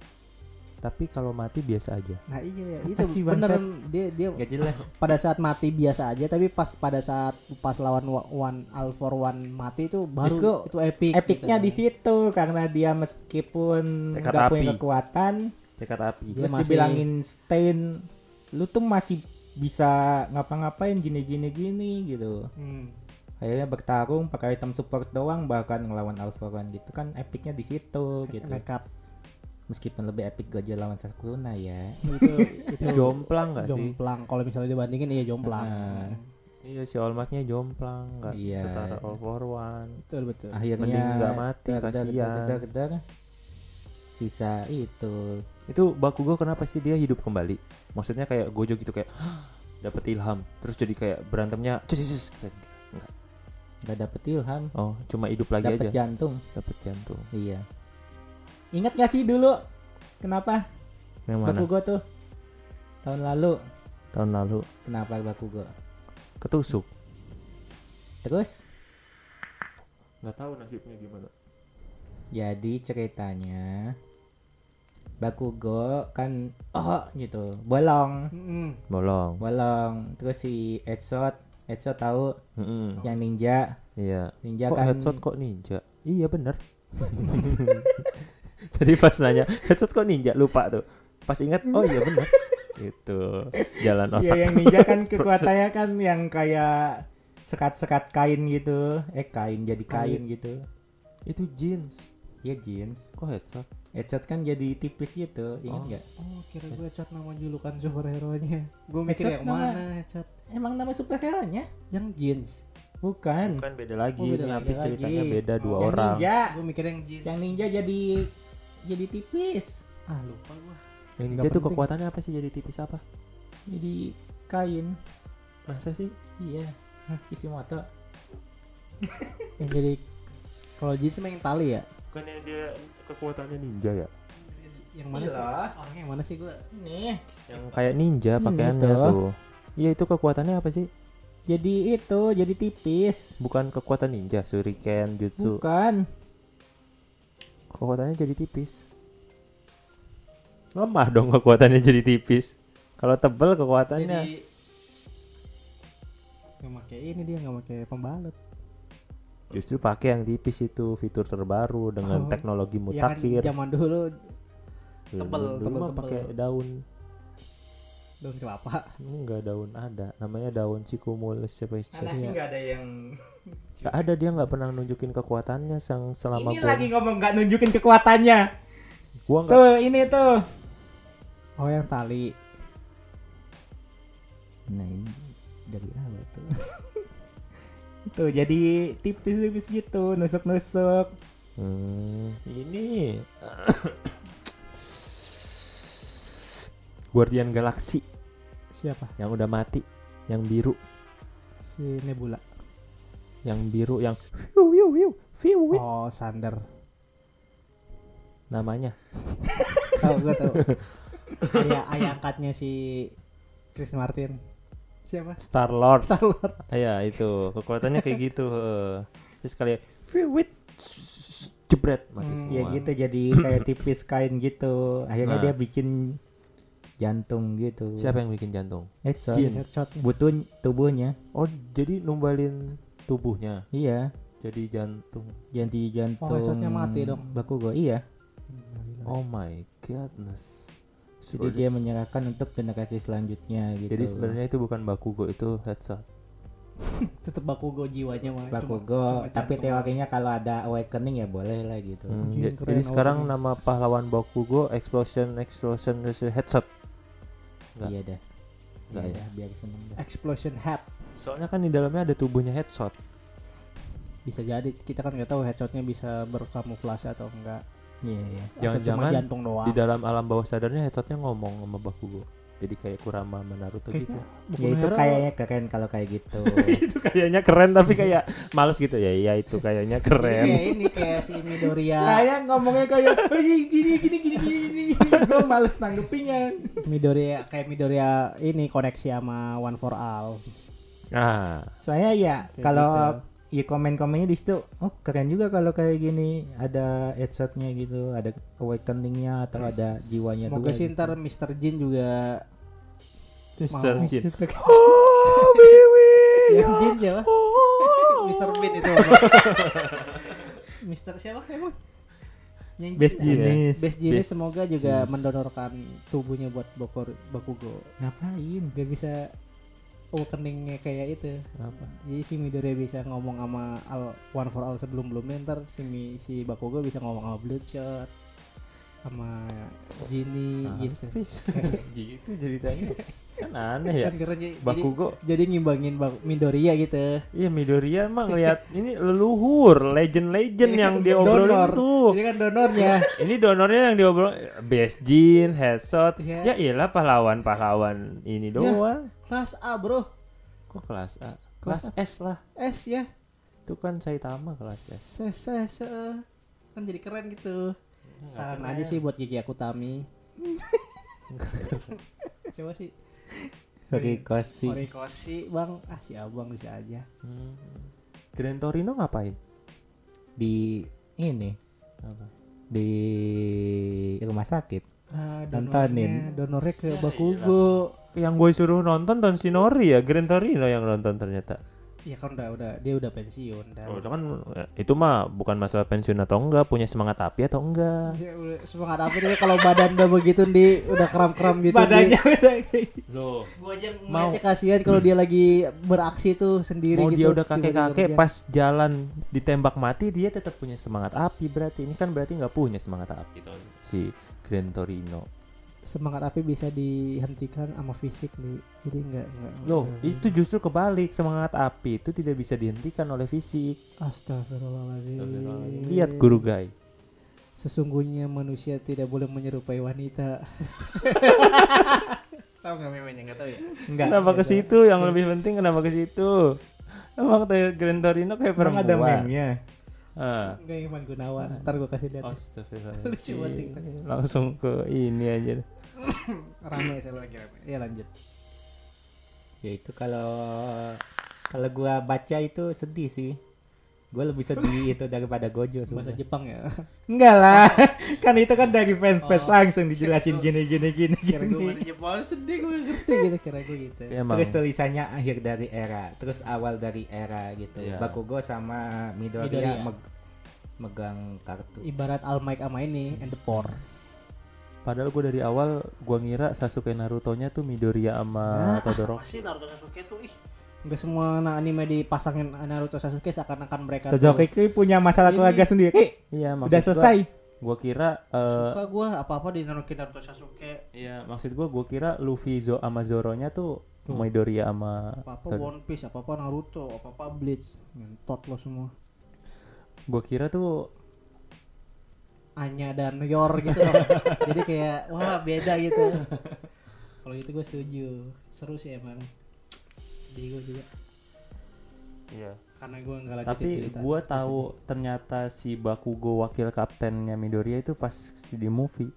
Tapi kalau mati biasa aja. Nah, iya Apa itu sih, beneran dia dia Gak jelas. pada saat mati biasa aja tapi pas pada saat pas lawan wa- one all for one mati itu baru Justru itu epic Epicnya gitu. di situ karena dia meskipun nggak punya kekuatan, tekad api Dia terus masih- dibilangin Stain, lu tuh masih bisa ngapa-ngapain gini-gini gini gitu. Hmm. Akhirnya bertarung pakai item support doang bahkan ngelawan Alpha One gitu kan epicnya di situ gitu. nekat Meskipun lebih epic Gojo lawan Sakuna ya. itu itu jomplang nggak sih jomplang kalau misalnya dibandingin iya jomplang Ah. iya si All Might-nya jomplang nggak Iya. setara All for One betul betul Akhirnya Mending nggak mati, kasihan. Sisa itu itu Bakugo kenapa sih? Dia hidup kembali. Maksudnya kayak Gojo gitu kayak dapat ilham. Terus jadi kayak berantemnya cus, cus, cus. Enggak. nggak dapet ilham, oh cuma hidup lagi dapet aja. jantung. dapat jantung. Iya. Ingat gak sih dulu? Kenapa? Yang mana? Bakugo tuh. Tahun lalu. Tahun lalu. Kenapa Bakugo? ketusuk. Terus? Nggak tahu nasibnya gimana. Jadi ceritanya Bakugo kan oh gitu. Bolong. Mm-mm. bolong. Bolong. Terus si Headshot Headshot tahu? Mm-mm. yang ninja. Iya. Ninja kok kan headshot kok ninja? Iya bener. Tadi pas nanya headshot kok ninja? Lupa tuh. Pas ingat oh iya bener. Itu jalan Iya otak. yang ninja kan kekuatannya kan yang kayak sekat-sekat kain gitu. Eh kain jadi kain gitu. Itu jeans. Ya jeans. Kok headshot Headshot kan jadi tipis gitu ingat Oh. nggak? Oh kira gue headshot nama julukan superhero nya gue mikir yang nama- mana headshot? Emang nama superhero nya yang jeans. Bukan. Bukan beda lagi. Oh, beda ini lagi. habis ceritanya lagi. beda dua yang orang. Ninja gue mikir yang jeans. Yang ninja jadi jadi tipis. Ah lupa gue yang ninja tuh kekuatannya apa sih? Jadi tipis apa? Jadi kain. Masa sih? Iya. Kishimoto. Yang jadi kalau jeans emang yang tali ya bukan yang dia kekuatannya ninja ya? Yang mana Iya sih orangnya yang mana sih gue nih. Yang kayak ninja Hmm, pakaiannya itu. tuh. Iya itu kekuatannya apa sih? Jadi itu jadi tipis. Bukan kekuatan ninja shuriken jutsu. Bukan. Kekuatannya jadi tipis. Lemah dong kekuatannya jadi tipis. Kalau tebel kekuatannya. Jadi nggak pakai ini dia nggak pakai pembalut Justru pakai yang tipis itu fitur terbaru dengan Oh. teknologi Ya kan mutakhir. zaman dulu tebel, dulu tebel, pakai daun daun kelapa. enggak daun ada namanya daun Sycumulus species. Mana sih nggak ada yang Nggak ada dia nggak pernah nunjukin kekuatannya sang selama ini gua, lagi ngomong nggak nunjukin kekuatannya. gua nggak Tuh ini tuh. Oh yang tali. Nah ini dari apa tuh? Tuh jadi tipis-tipis gitu, nusuk-nusuk. Hmm, ini Guardian Galaxy Siapa? yang udah mati, yang biru, Si Nebula. yang biru yang fiu fiu fiu fiu. Oh, Sander. namanya. Tahu gua tahu. Ayah ayah angkatnya si Chris Martin. Siapa? Star Lord. Star Lord. Iya itu kekuatannya kayak gitu. heeh. Terus kali fiu wit jebret mati Hmm. semua. Ya gitu jadi kayak tipis kain gitu. Akhirnya Nah. dia bikin jantung gitu. Siapa yang bikin jantung? Headshot. Jin. Headshot. Butuh tubuhnya. Oh jadi numbalin tubuhnya Iya. jadi jantung. Jadi jantung. Oh, headshotnya mati dong. Bakugo iya. Oh my godness. Jadi dia menyerahkan untuk generasi selanjutnya gitu. Jadi sebenarnya itu bukan Bakugo itu headshot. Tetep Bakugo jiwanya mah. Bakugo, cuma tapi teorinya kalau ada awakening ya boleh lah gitu. Hmm, keren jadi sekarang nama pahlawan Bakugo Explosion Explosion Headshot. Nggak. Iya dah. Nggak Iya ya? dah, biar seneng dah. Explosion Hat. Soalnya kan di dalamnya ada tubuhnya headshot. Bisa jadi kita kan nggak tahu headshotnya bisa berkamuflase atau enggak. Iya iya. Jangan-jangan jantung doang. Di dalam alam bawah sadarnya headshotnya ngomong sama Bakugo. Jadi kayak Kurama sama Naruto gitu. Kayaknya Boku Ya itu Hero kayaknya keren kalau kayak gitu. itu kayaknya keren tapi kayak males gitu ya. Iya itu kayaknya keren. kayak ini kayak si Midoriya. Saya ngomongnya kayak "Oh, gini gini gini gini gini. Gue males nanggepinnya. Midoriya kayak Midoriya ini koneksi sama One for All. Nah, Soalnya ya Kayak kalau gitu. Ya komen-komennya di situ, oh keren juga kalau kayak gini ada headshotnya gitu, ada awakeningnya atau ada jiwanya Semoga sih gitu. ntar Mr. Jin juga Mr. Mau. Jin. yang Jin siapa? Mr. Bean itu. Mr. siapa emang? Yang Best jenis. Best Jenis semoga juga Jenis. mendonorkan tubuhnya buat Bokor Bakugo. Ngapain? Gak bisa awakeningnya kayak itu. Apa? Jadi si Midoriya bisa ngomong sama Al One for All sebelum belumnya ntar si Mi- si Bakugo bisa ngomong sama Bloodshot sama Jinny Ah, gitu. gitu ceritanya. Kan aneh ya. Kan keren jadi, Bakugo jadi ngimbangin Bak- Midoriya gitu. Iya Midoriya emang ngeliat ini leluhur, legend-legend Ini yang kan dia obrolin donor. tuh. Ini kan donornya. Ini donornya yang diobrol Best Jean, Headshot. Iya. Ya iyalah pahlawan-pahlawan ini doang. Kelas A, Bro. Kok kelas A? Kelas Kelas S lah. S ya. Itu kan Saitama kelas S. Se se se. Kan jadi keren gitu. Saran aja sih buat Gigi Akutami. Coba sih. Horikoshi. Horikoshi, Bang. Ah, si Abang bisa aja. Hmm. Gran Torino ngapain? di ini Apa? di rumah sakit. Ah, Nontonin. donornya, ke Bakugo. Yang gue suruh nonton Don Shinori ya, Gran Torino yang nonton ternyata. Iya kan udah udah dia udah pensiun dan Oh, itu kan itu mah bukan masalah pensiun atau enggak, punya semangat api atau enggak. udah semangat apa dia kalau badan udah begitu di udah kram-kram gitu Badannya udah Loh, gua aja Mau- kasihan kalau dia lagi beraksi tuh sendiri mau gitu dia udah kakek-kakek kerja. pas jalan ditembak mati dia tetap punya semangat api berarti. Ini kan berarti nggak punya semangat api. Tuh si Gran Torino. Semangat api bisa dihentikan sama fisik nih jadi enggak enggak Loh, enggak. itu justru kebalik semangat api itu tidak bisa dihentikan oleh fisik. Astagfirullahaladzim Lihat guru guy. sesungguhnya manusia tidak boleh menyerupai wanita tahu nggak memangnya nggak tahu ya enggak. Kenapa ke situ? Yang lebih penting kenapa ke situ? Emang tuh Gran Torino kayak Emang ada perempuan. meme-nya. Ah. Enggak Iman Gunawan ntar gua kasih lihat Astagfirullahaladzim. Lucu banget TikTok. Langsung ke ini aja. rame saya lagi rame ya lanjut Ya itu kalau kalau gua baca itu sedih sih. Gue lebih sedih itu daripada Gojo bahasa sumpah. Jepang ya Enggak lah. kan itu kan dari fans-fans Oh. langsung dijelasin gini gini gini kira gue bahasa Jepang sedih gue ngerti gitu kira gue gitu Ya, emang Terus tulisannya akhir dari era, terus awal dari era gitu. Iya. Bakugo sama Midoriya, Midoriya. meg- megang kartu. ibarat All Might sama ini and the Poor padahal gue dari awal gua ngira Sasuke Naruto-nya tuh Midoriya sama Todoroki. sih Naruto Sasuke tuh ih Gak semua na- anime dipasangin Naruto Sasuke seakan-akan mereka tuh- Todoroki punya masalah Ini- keluarga sendiri. Iya, maksud Udah selesai. Gua kira eh suka gue apa-apa di Naruto Naruto Sasuke Iya, maksud gua gua kira Luffy Zo sama Zoro-nya tuh Hmm. Midoriya sama apa-apa Tod- One Piece apa-apa Naruto apa-apa Bleach ngentot lo semua Gua kira tuh Anya dan Yor gitu jadi kayak wah beda gitu kalau itu gue setuju seru sih emang jadi gue juga iya. karena gue nggak lagi Tapi gua tahu ternyata si Bakugo wakil kaptennya Midoriya itu pas di movie.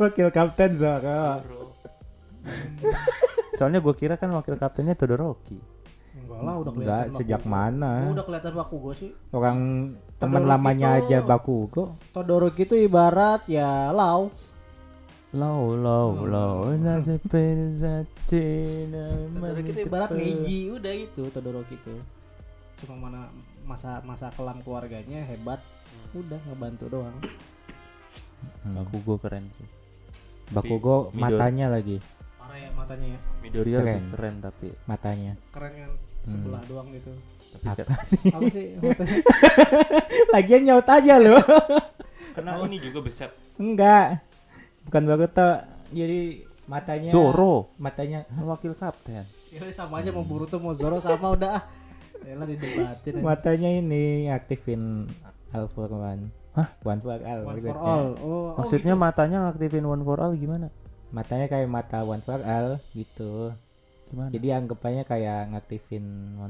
Wakil kapten Zoro. Soalnya gua kira kan wakil kaptennya Todoroki. Enggak lah udah kelihatan Enggak, sejak Bakugo. mana? Oh, udah kelihatan Bakugo sih. Orang teman lamanya tuh- aja Bakugo. Todoroki itu ibarat ya Lau. Low, nanti penezatina, Todoroki itu ibarat Neji udah itu Todoroki itu cuma mana masa masa kelam keluarganya hebat. Udah ngebantu doang. Bakugo keren sih. Bakugo Midori- matanya lagi, parah ya matanya ya. Midoriya Keren. keren tapi matanya. keren kan sebelah doang gitu tapi Apa sih? apa sih Lagian nyaut aja loh. kena ini juga besar. Enggak. Bukan Bakuto. Jadi matanya Zoro, Matanya wakil kapten. ya sama aja mau Boruto mau Zoro sama udah ah ya didebatin matanya ini aktifin All for One. Hah? One for All. one for all oh, Maksudnya oh, matanya ngaktifin one for all gimana? Matanya kayak mata One for All gitu. Gimana? Jadi anggapannya kayak ngaktifin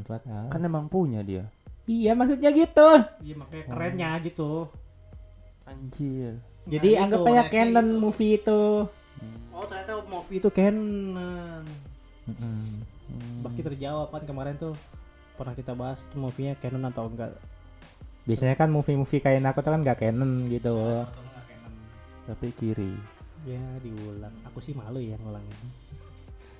for All. kan emang punya dia. Iya maksudnya gitu. gitu. iya makanya kerennya gitu Anjir. Jadi Nah, anggapannya itu, canon gitu. movie itu. oh ternyata movie itu canon Mm-mm. Hmm. Baki terjawab kan kemarin tuh pernah kita bahas itu movie-nya canon atau enggak Biasanya kan movie-movie kayak Naruto kan gak canon gitu. canon Tapi kiri. ya diulang aku sih malu ya ngulangin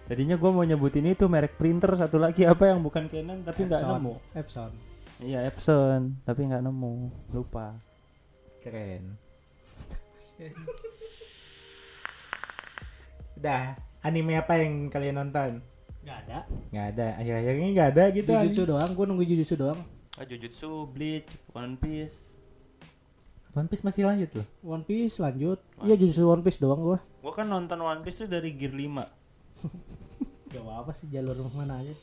Tadinya gua mau nyebutin itu merek printer satu lagi apa yang bukan Canon tapi nggak nemu. Epson Iya Epson tapi nggak nemu. Lupa. Keren. Udah, anime apa yang kalian nonton? nggak ada Nggak ada. Akhir-akhir ini nggak ada gitu. Jujutsu anime. doang gue nunggu Jujutsu doang Ah, Jujutsu, Bleach, One Piece. One Piece masih lanjut loh. One Piece lanjut iya Jujutsu One Piece doang gue Gua kan nonton One Piece tuh dari Gear 5. Gak apa sih jalur mana aja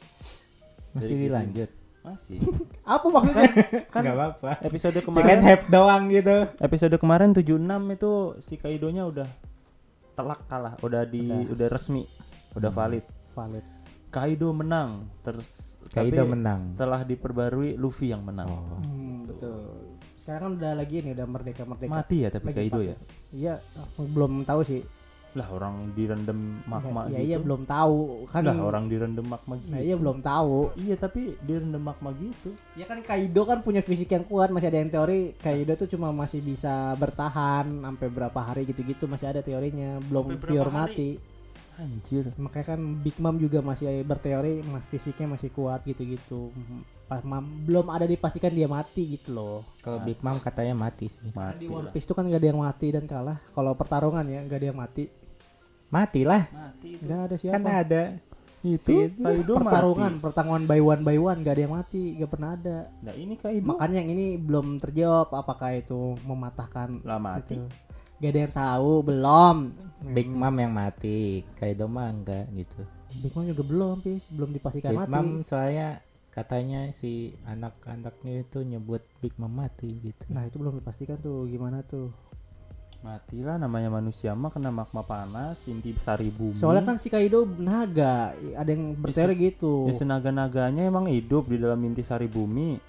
Masih Dari dilanjut. Masih. apa maksudnya kan Nggak apa-apa. episode kemarin half doang gitu. episode kemarin 76 itu si Kaido-nya udah telak kalah, udah di Udah. udah, resmi, udah valid. valid Kaido menang, terus Kaido tapi menang. Setelah diperbarui Luffy yang menang. Oh. hmm, betul sekarang udah lagi ini udah merdeka merdeka Mati ya tapi Lagi Kaido pakai. ya. iya belum tahu sih Lah orang direndam magma ya, gitu. iya belum tahu kan Lah orang direndam magma gitu. nah, iya belum tahu Iya tapi direndam magma gitu. Ya kan Kaido kan punya fisik yang kuat, masih ada yang teori Kaido tuh cuma masih bisa bertahan sampai berapa hari gitu-gitu masih ada teorinya, belum pure mati. Anjir. Makanya kan Big Mom juga masih berteori mas fisiknya masih kuat gitu-gitu. Pas Mom belum ada dipastikan dia mati gitu loh. Kalau Big Mom katanya mati sih. Mati di One. Piece tuh kan gak ada yang mati dan kalah. Kalau pertarungan ya gak ada yang mati. Mati lah. Mati itu. Gak ada siapa. Kan ada. Itu Kaido pertarungan, mati. pertarungan by one by one gak ada yang mati, gak pernah ada. Nah ini Kaido Makanya yang ini belum terjawab apakah itu mematahkan lah mati. Gitu. Gak ada yang tahu, belum. Big Mom yang mati. Kaido mah enggak gitu. Big Mom juga belum, Pis. Belum dipastikan Big mati. Mom soalnya katanya si anak-anaknya itu nyebut Big Mom mati gitu. Nah, itu belum dipastikan tuh gimana tuh. Matilah namanya manusia mah kena magma panas, inti sari bumi. Soalnya kan si Kaido naga, ada yang berteori gitu. ya senaga-naganya emang hidup di dalam inti sari bumi.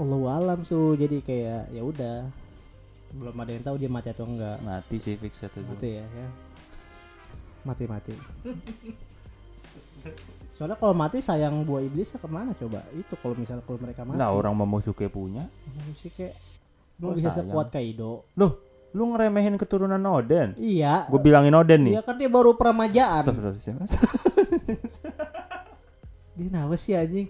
Allahu alam su, jadi kayak ya udah. Belum ada yang tahu dia mati atau enggak. Mati sih fix itu. Mati ya, ya. Mati mati. Soalnya kalau mati sayang buah iblisnya ke mana coba? Itu kalau misalnya kalau mereka mati. Nah orang Momosuke punya. Kok lu bisa sayang? sekuat Kaido. Loh, lu ngeremehin keturunan Oden. Iya. Gue bilangin Oden nih. Iya kan dia baru peremajaan. Dia kenapa sih anjing?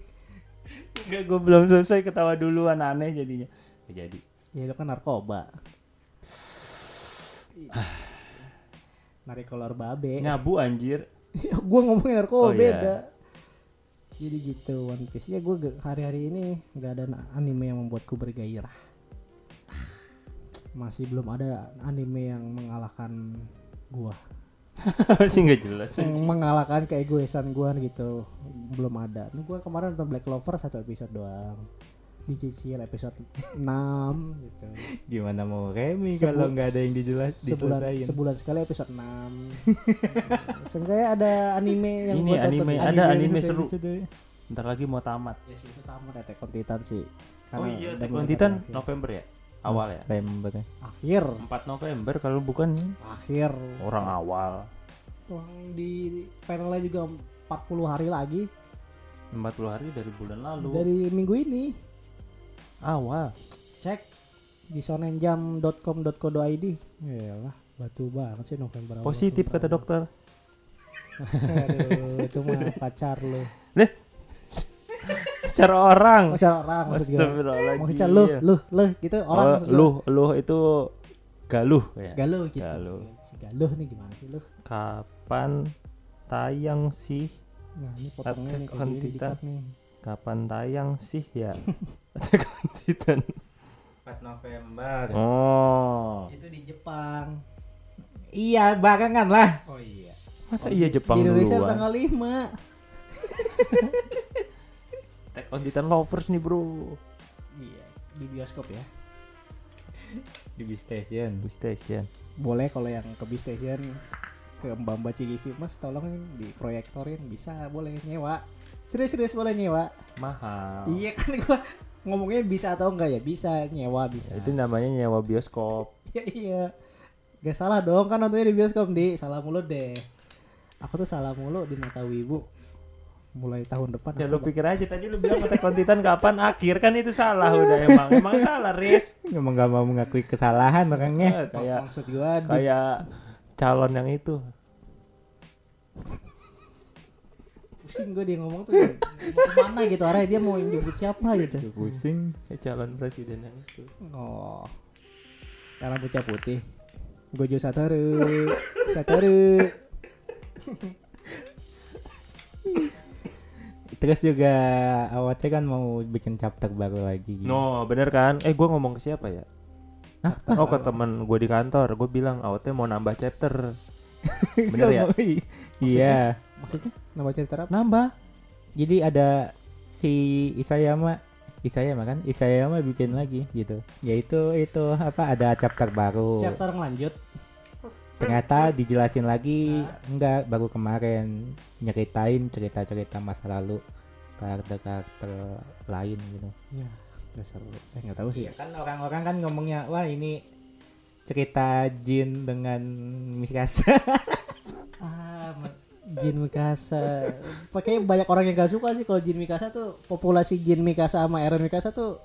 Enggak, gue belum selesai ketawa duluan aneh jadinya. Nggak jadi. Ya itu kan narkoba. Narik kolor babe. Nyabu anjir. gua ngomongin narkoba Oh, iya. beda. Jadi gitu One Piece ya gue hari-hari ini nggak ada anime yang membuatku bergairah. Masih belum ada anime yang mengalahkan gua. Masih nggak jelas. yang mengalahkan keegoisan gua gitu belum ada. Nih gua kemarin nonton Black Clover satu episode doang. Dicicil episode 6 gitu. Gimana mau Remi kalau nggak ada yang dijelas Sebulan diselesain? sebulan sekali episode 6. Seenggaknya ada anime yang Ini gua tonton anime, ya. ada anime itu seru. episode. Ntar lagi mau tamat. Ya sih itu tamat on Titan sih. Oh Karena iya, Attack on mulai Titan. November ya? Awal ya? November ya. Akhir, 4 November kalau bukan akhir. orang awal. Orang di panelnya juga 40 hari lagi 40 hari dari bulan lalu. dari minggu ini. awal. Cek di sonenjam.com.co.id. Yalah, batu banget sih November. awal. Positif kata dokter. Aduh, itu mah pacar lu. Cara orang. Pacar orang maksud gue. Astagfirullahaladzim. Maksudnya lu, lu, lu gitu orang Oh, lu, lu itu galuh ya. Galuh gitu. Galuh. Si Galuh nih gimana sih lu? Kapan tayang sih? Nah, ini potongnya nih kayak gini nih. Kapan tayang sih ya? Attack on Titan. 4 November. Oh. Itu di Jepang. Iya, barengan lah. Oh iya. Masa iya Jepang di Indonesia duluan? tanggal 5. Attack on Titan lovers nih, Bro. Iya, di bioskop ya. Di B Station. Di station. Boleh kalau yang ke B Station ke Mbak Mbak Cigivi Mas tolong diproyektorin bisa boleh nyewa. Serius-serius boleh nyewa. Mahal. Iya kan gua ngomongnya bisa atau enggak ya? Bisa nyewa bisa. Itu namanya nyewa bioskop. Iya iya. Gak salah dong kan nontonnya di bioskop di salah mulu deh. Aku tuh salah mulu di mata wibu. Mulai tahun depan. Ya lu pikir aja tadi lu bilang Attack on Titan kapan akhir kan itu salah udah emang. Emang salah, Riz. Emang gak mau mengakui kesalahan orangnya. Eh, kayak maksud gua kayak calon yang itu. pusing gue dia ngomong tuh mau ke mana gitu arahnya dia mau nyebut siapa gitu. Pusing. Kayak calon presiden yang itu. Oh. Karena bocah putih. Gojo Satoru. Satoru. Terus juga awalnya kan mau bikin chapter baru lagi. gitu. No, bener kan? Eh, gua ngomong ke siapa ya? Oh, ke temen gue di kantor. Gue bilang, awalnya mau nambah chapter. Bener ya? Iya. Maksudnya nama cerita apa? Nambah. Jadi ada si Isayama Isayama kan Isayama bikin lagi gitu yaitu itu apa ada chapter baru Chapter ngelanjut. Ternyata dijelasin lagi enggak baru kemarin nyeritain cerita-cerita masa lalu karakter-karakter lain gitu Ya, seru. Eh nggak tahu sih. Iya kan orang-orang kan ngomongnya wah ini cerita Jin dengan Mikasa Ah, Jin Mikasa. Pakai banyak orang yang gak suka sih kalau Jin Mikasa tuh populasi Jin Mikasa sama Eren Mikasa tuh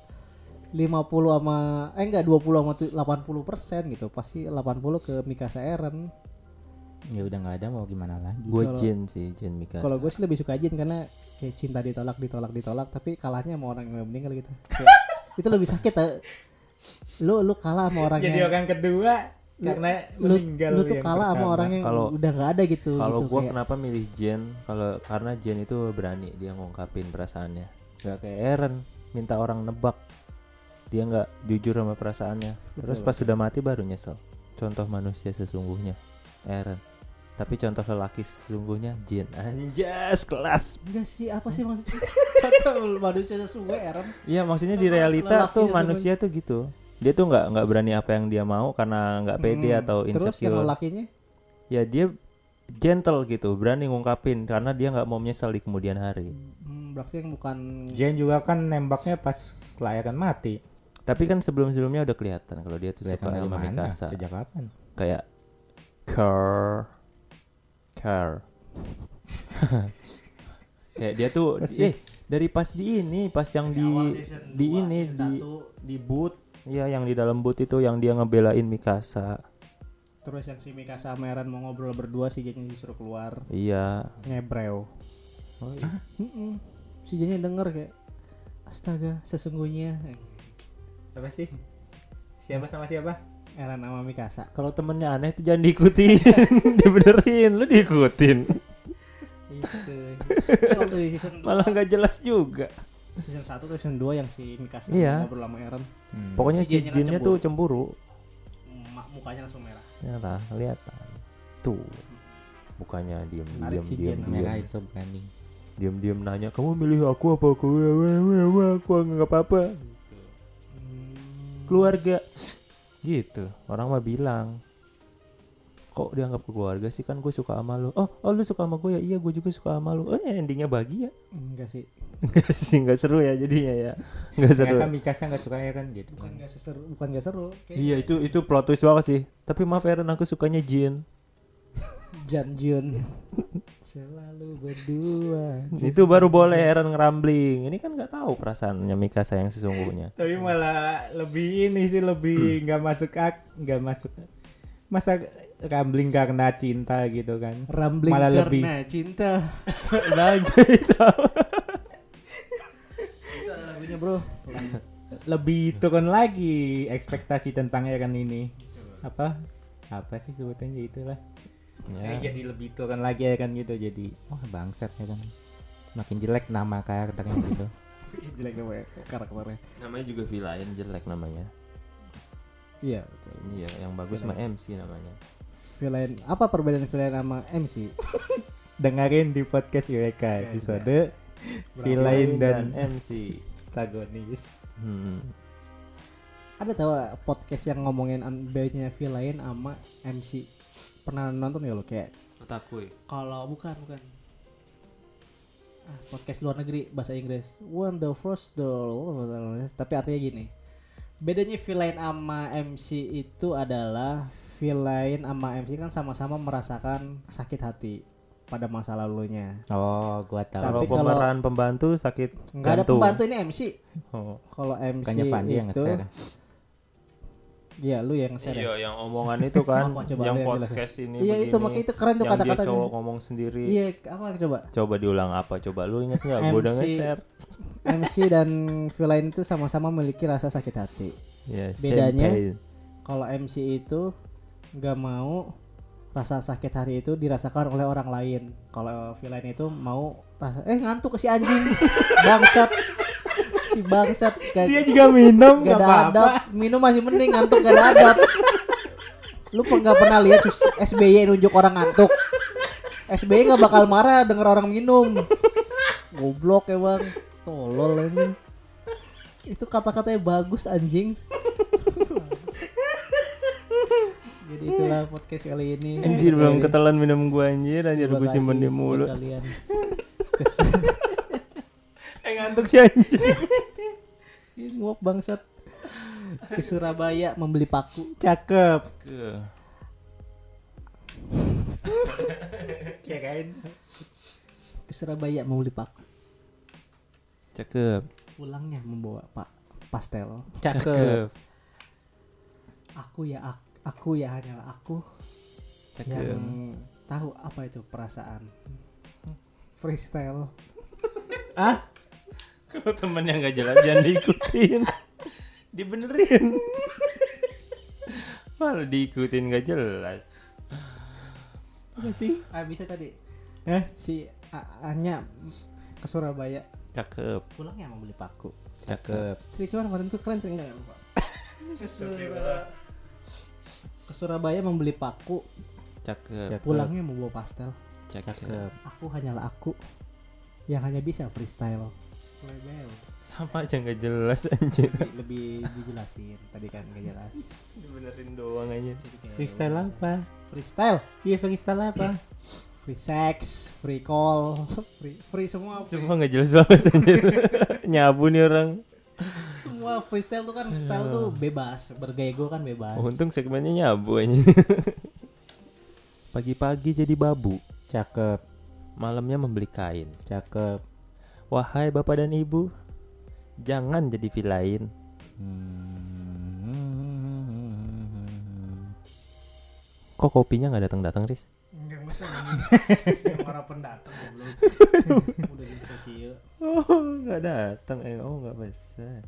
50 sama eh enggak 20 sama tu- 80 persen gitu. Pasti 80 ke Mikasa Eren. ya udah nggak ada mau gimana lagi Gue Jin sih, Jin Mikasa. Kalau gue sih lebih suka Jin karena kayak cinta ditolak ditolak ditolak tapi kalahnya sama orang yang udah meninggal gitu. Kayak, itu lebih sakit tau. Lu lu kalah sama orang jadi yang orang kedua karena lu, meninggal lu tuh kalah sama orang yang Kalau- udah nggak ada gitu. Kalau gitu, gua kayak- kenapa milih Jen? Kalau karena Jen itu berani dia ngungkapin perasaannya. Gak kayak Eren minta orang nebak. Dia nggak jujur sama perasaannya. Terus Betul. pas sudah mati baru nyesel. Contoh manusia sesungguhnya Eren. Tapi contoh lelaki sesungguhnya Jin. Anjas kelas. Enggak sih, apa sih maksudnya? Contoh manusia sesungguhnya Eren. Iya maksudnya di realita lelaki tuh manusia tuh gitu. Dia tuh nggak nggak berani apa yang dia mau karena nggak pede Hmm, atau Terus yang insecure. lelakinya ya dia gentle gitu, berani ngungkapin karena dia nggak mau menyesal di kemudian hari. hmm, berarti yang bukan Jen juga kan nembaknya pas layakan mati Tapi kan sebelum-sebelumnya udah kelihatan kalau dia tuh suka kelihatan sama mana Mikasa. sejak kapan? Kayak car car kayak dia tuh Masih. eh dari pas di ini pas yang di di ini di di boot. Ya yang di dalam boot itu yang dia ngebelain Mikasa. Terus yang si Mikasa sama Eren mau ngobrol berdua si Jenya disuruh keluar. Iya. Ngebreo. oh, iya. Si Jenya denger kayak astaga sesungguhnya Apa sih? Siapa sama siapa? Eren sama Mikasa. kalau temennya aneh tuh jangan diikutin dibenerin lu diikutin Itu. Waktu di season 2 malah nggak jelas juga season 1 atau season 2 yang si Mikasa Iya. ngobrol sama Eren pokoknya Si si Jinnya Jinnya kan tuh cemburu ma- mukanya langsung merah. ya lah kelihatan tuh bukannya diem Menarik diem si diem Jin. Merah diem itu branding. diem diem nanya kamu milih aku apa aku Wah, wah, wah, wah, aku nggak apa apa keluarga. Gitu. Orang mah bilang kok dianggap keluarga sih? Kan gue suka sama lu. Oh oh lu suka sama gue ya? Iya gue juga suka sama lu. Eh endingnya bahagia. Enggak sih. enggak sih nggak seru ya jadinya ya. Nggak seru. Ternyata Mikasa nggak suka Eren gitu Bukan kan. enggak seru, bukan enggak seru. Kayak iya itu itu plot twist banget sih. Tapi maaf Eren aku sukanya Jin. Jan Jun. Selalu berdua. itu baru boleh Eren ngerambling ini kan nggak tahu perasaannya Mikasa yang sesungguhnya Tapi malah lebih ini sih lebih nggak masuk ak, nggak masuk. Masa rambling karena cinta gitu kan? Rambling Malah karena lebih. cinta. lagi tahu Itu lagunya, Bro. Lebih turun lagi ekspektasi tentang Eren ini. Apa? Apa sih sebutannya itulah. Ya. Eh, jadi lebih turun lagi Eren gitu jadi wah bangsat Eren. Makin jelek nama karakternya gitu. Jelek namanya karakternya. namanya juga villain jelek namanya Iya, betul. iya yang bagus mah MC namanya Villain apa perbedaan villain sama MC? Dengerin di podcast IWK episode villain dan MC antagonis. hmm. Ada tahu podcast yang ngomongin an- bedanya villain sama MC? Pernah nonton ya lo? Kayak Otakui kalau bukan bukan. Ah, podcast luar negeri bahasa Inggris. One the first door tapi artinya gini. Bedanya villain sama MC itu adalah villain sama MC kan sama-sama merasakan sakit hati pada masa lalunya. Oh, gua tahu. Tapi kalau- pemeran pembantu sakit nggak ada pembantu ini MC oh. kalau MC Bukannya Pandi yang itu nge-share. Iya lu yang share ya? iya yang omongan itu kan coba yang lu yang podcast ini iya itu makanya itu keren tuh yang dia cowok ngomong sendiri iya apa coba coba diulang apa coba lu inget nggak gue udah MC. nge-share MC dan villain itu sama-sama memiliki rasa sakit hati ya Bedanya? same pain. kalau MC itu nggak mau rasa sakit hati itu dirasakan oleh orang lain. Kalau villain itu mau rasa eh ngantuk si anjing bangsat si bangsat gak, Dia juga minum gak ada apa-apa. adab. Minum masih mending ngantuk gak ada adab. Lu nggak pernah lihat SBY nunjuk orang ngantuk? SBY nggak bakal marah denger orang minum. Goblok emang. Tolol ini. Itu kata-katanya bagus anjing. Jadi itulah podcast kali ini. Anjir belum ketelan minum gua anjir. Anjir gue simpen di mulut kalian. Kes- eh ngantuk sih anjir Ih, nguap bangsat. Ke Surabaya membeli paku. Cakep. Ke- Kirain ke Surabaya membeli paku. Cakep. Pulangnya membawa pak pastel. Cakep. aku ya ak- aku ya hanyalah aku. Cakep. Yang tahu apa itu perasaan? Freestyle. Ah, kalau temennya nggak jelas jangan diikutin. Dibenerin. Malah diikutin nggak jelas. Apa sih? ah bisa tadi. Hah? si A- Anya ke Surabaya. Cakep. Pulangnya mau beli paku. Cakep. Tapi cuman kontenku keren tuh enggak lupa. Ke Surabaya membeli paku, cakep. Pulangnya mau bawa pastel. cakep. Aku hanyalah aku yang hanya bisa freestyle. Lebel. sama aja nggak jelas anjir Lebih, lebih dijelasin tadi kan nggak jelas. dibenerin doang aja Freestyle apa? freestyle, Iya freestyle apa? free sex, free call, free, free semua, free. cuma nggak jelas banget anjir nyabu nih orang semua freestyle tuh kan style tuh bebas, bergaya kan bebas. untung segmennya nyabu aja pagi-pagi jadi babu Cakep. malamnya membeli kain. Cakep. Wahai bapak dan ibu, jangan jadi villain. Hmm. Kok kopinya nggak datang datang, Riz? Enggak masa pendatang belum. Udah kieu. Oh, nggak datang. Eh, oh nggak bisa.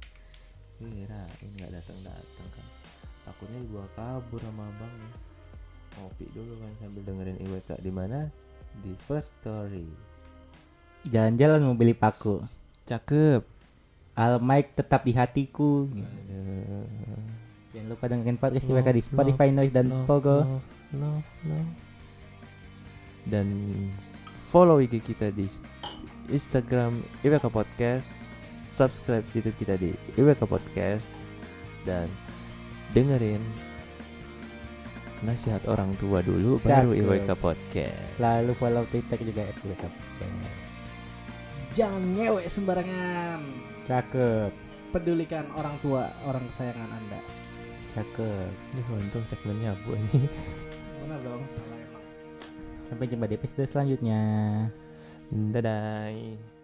Kirain nggak datang datang kan. Takutnya dibawa kabur sama abang. Ngopi dulu kan sambil dengerin IWK di mana? Di First Story. Jalan-jalan mau beli paku. Cakep. Al Mike tetap di hatiku. Aduh. Jangan lupa dengerin podcast Love, IWK di Spotify, Noise dan Love, Pogo. love, love, love. Dan follow IG kita di Instagram IWK Podcast, subscribe YouTube kita di IWK Podcast dan dengerin nasihat orang tua dulu baru. IWK Podcast. Lalu follow TikTok juga IWK Podcast. Jangan ngewek sembarangan. Cakep. Pedulikan orang tua, orang kesayangan Anda. Cakep. Ini untung segmennya bu ini. Benar dong, salah emang. Sampai jumpa di episode selanjutnya. Dadah.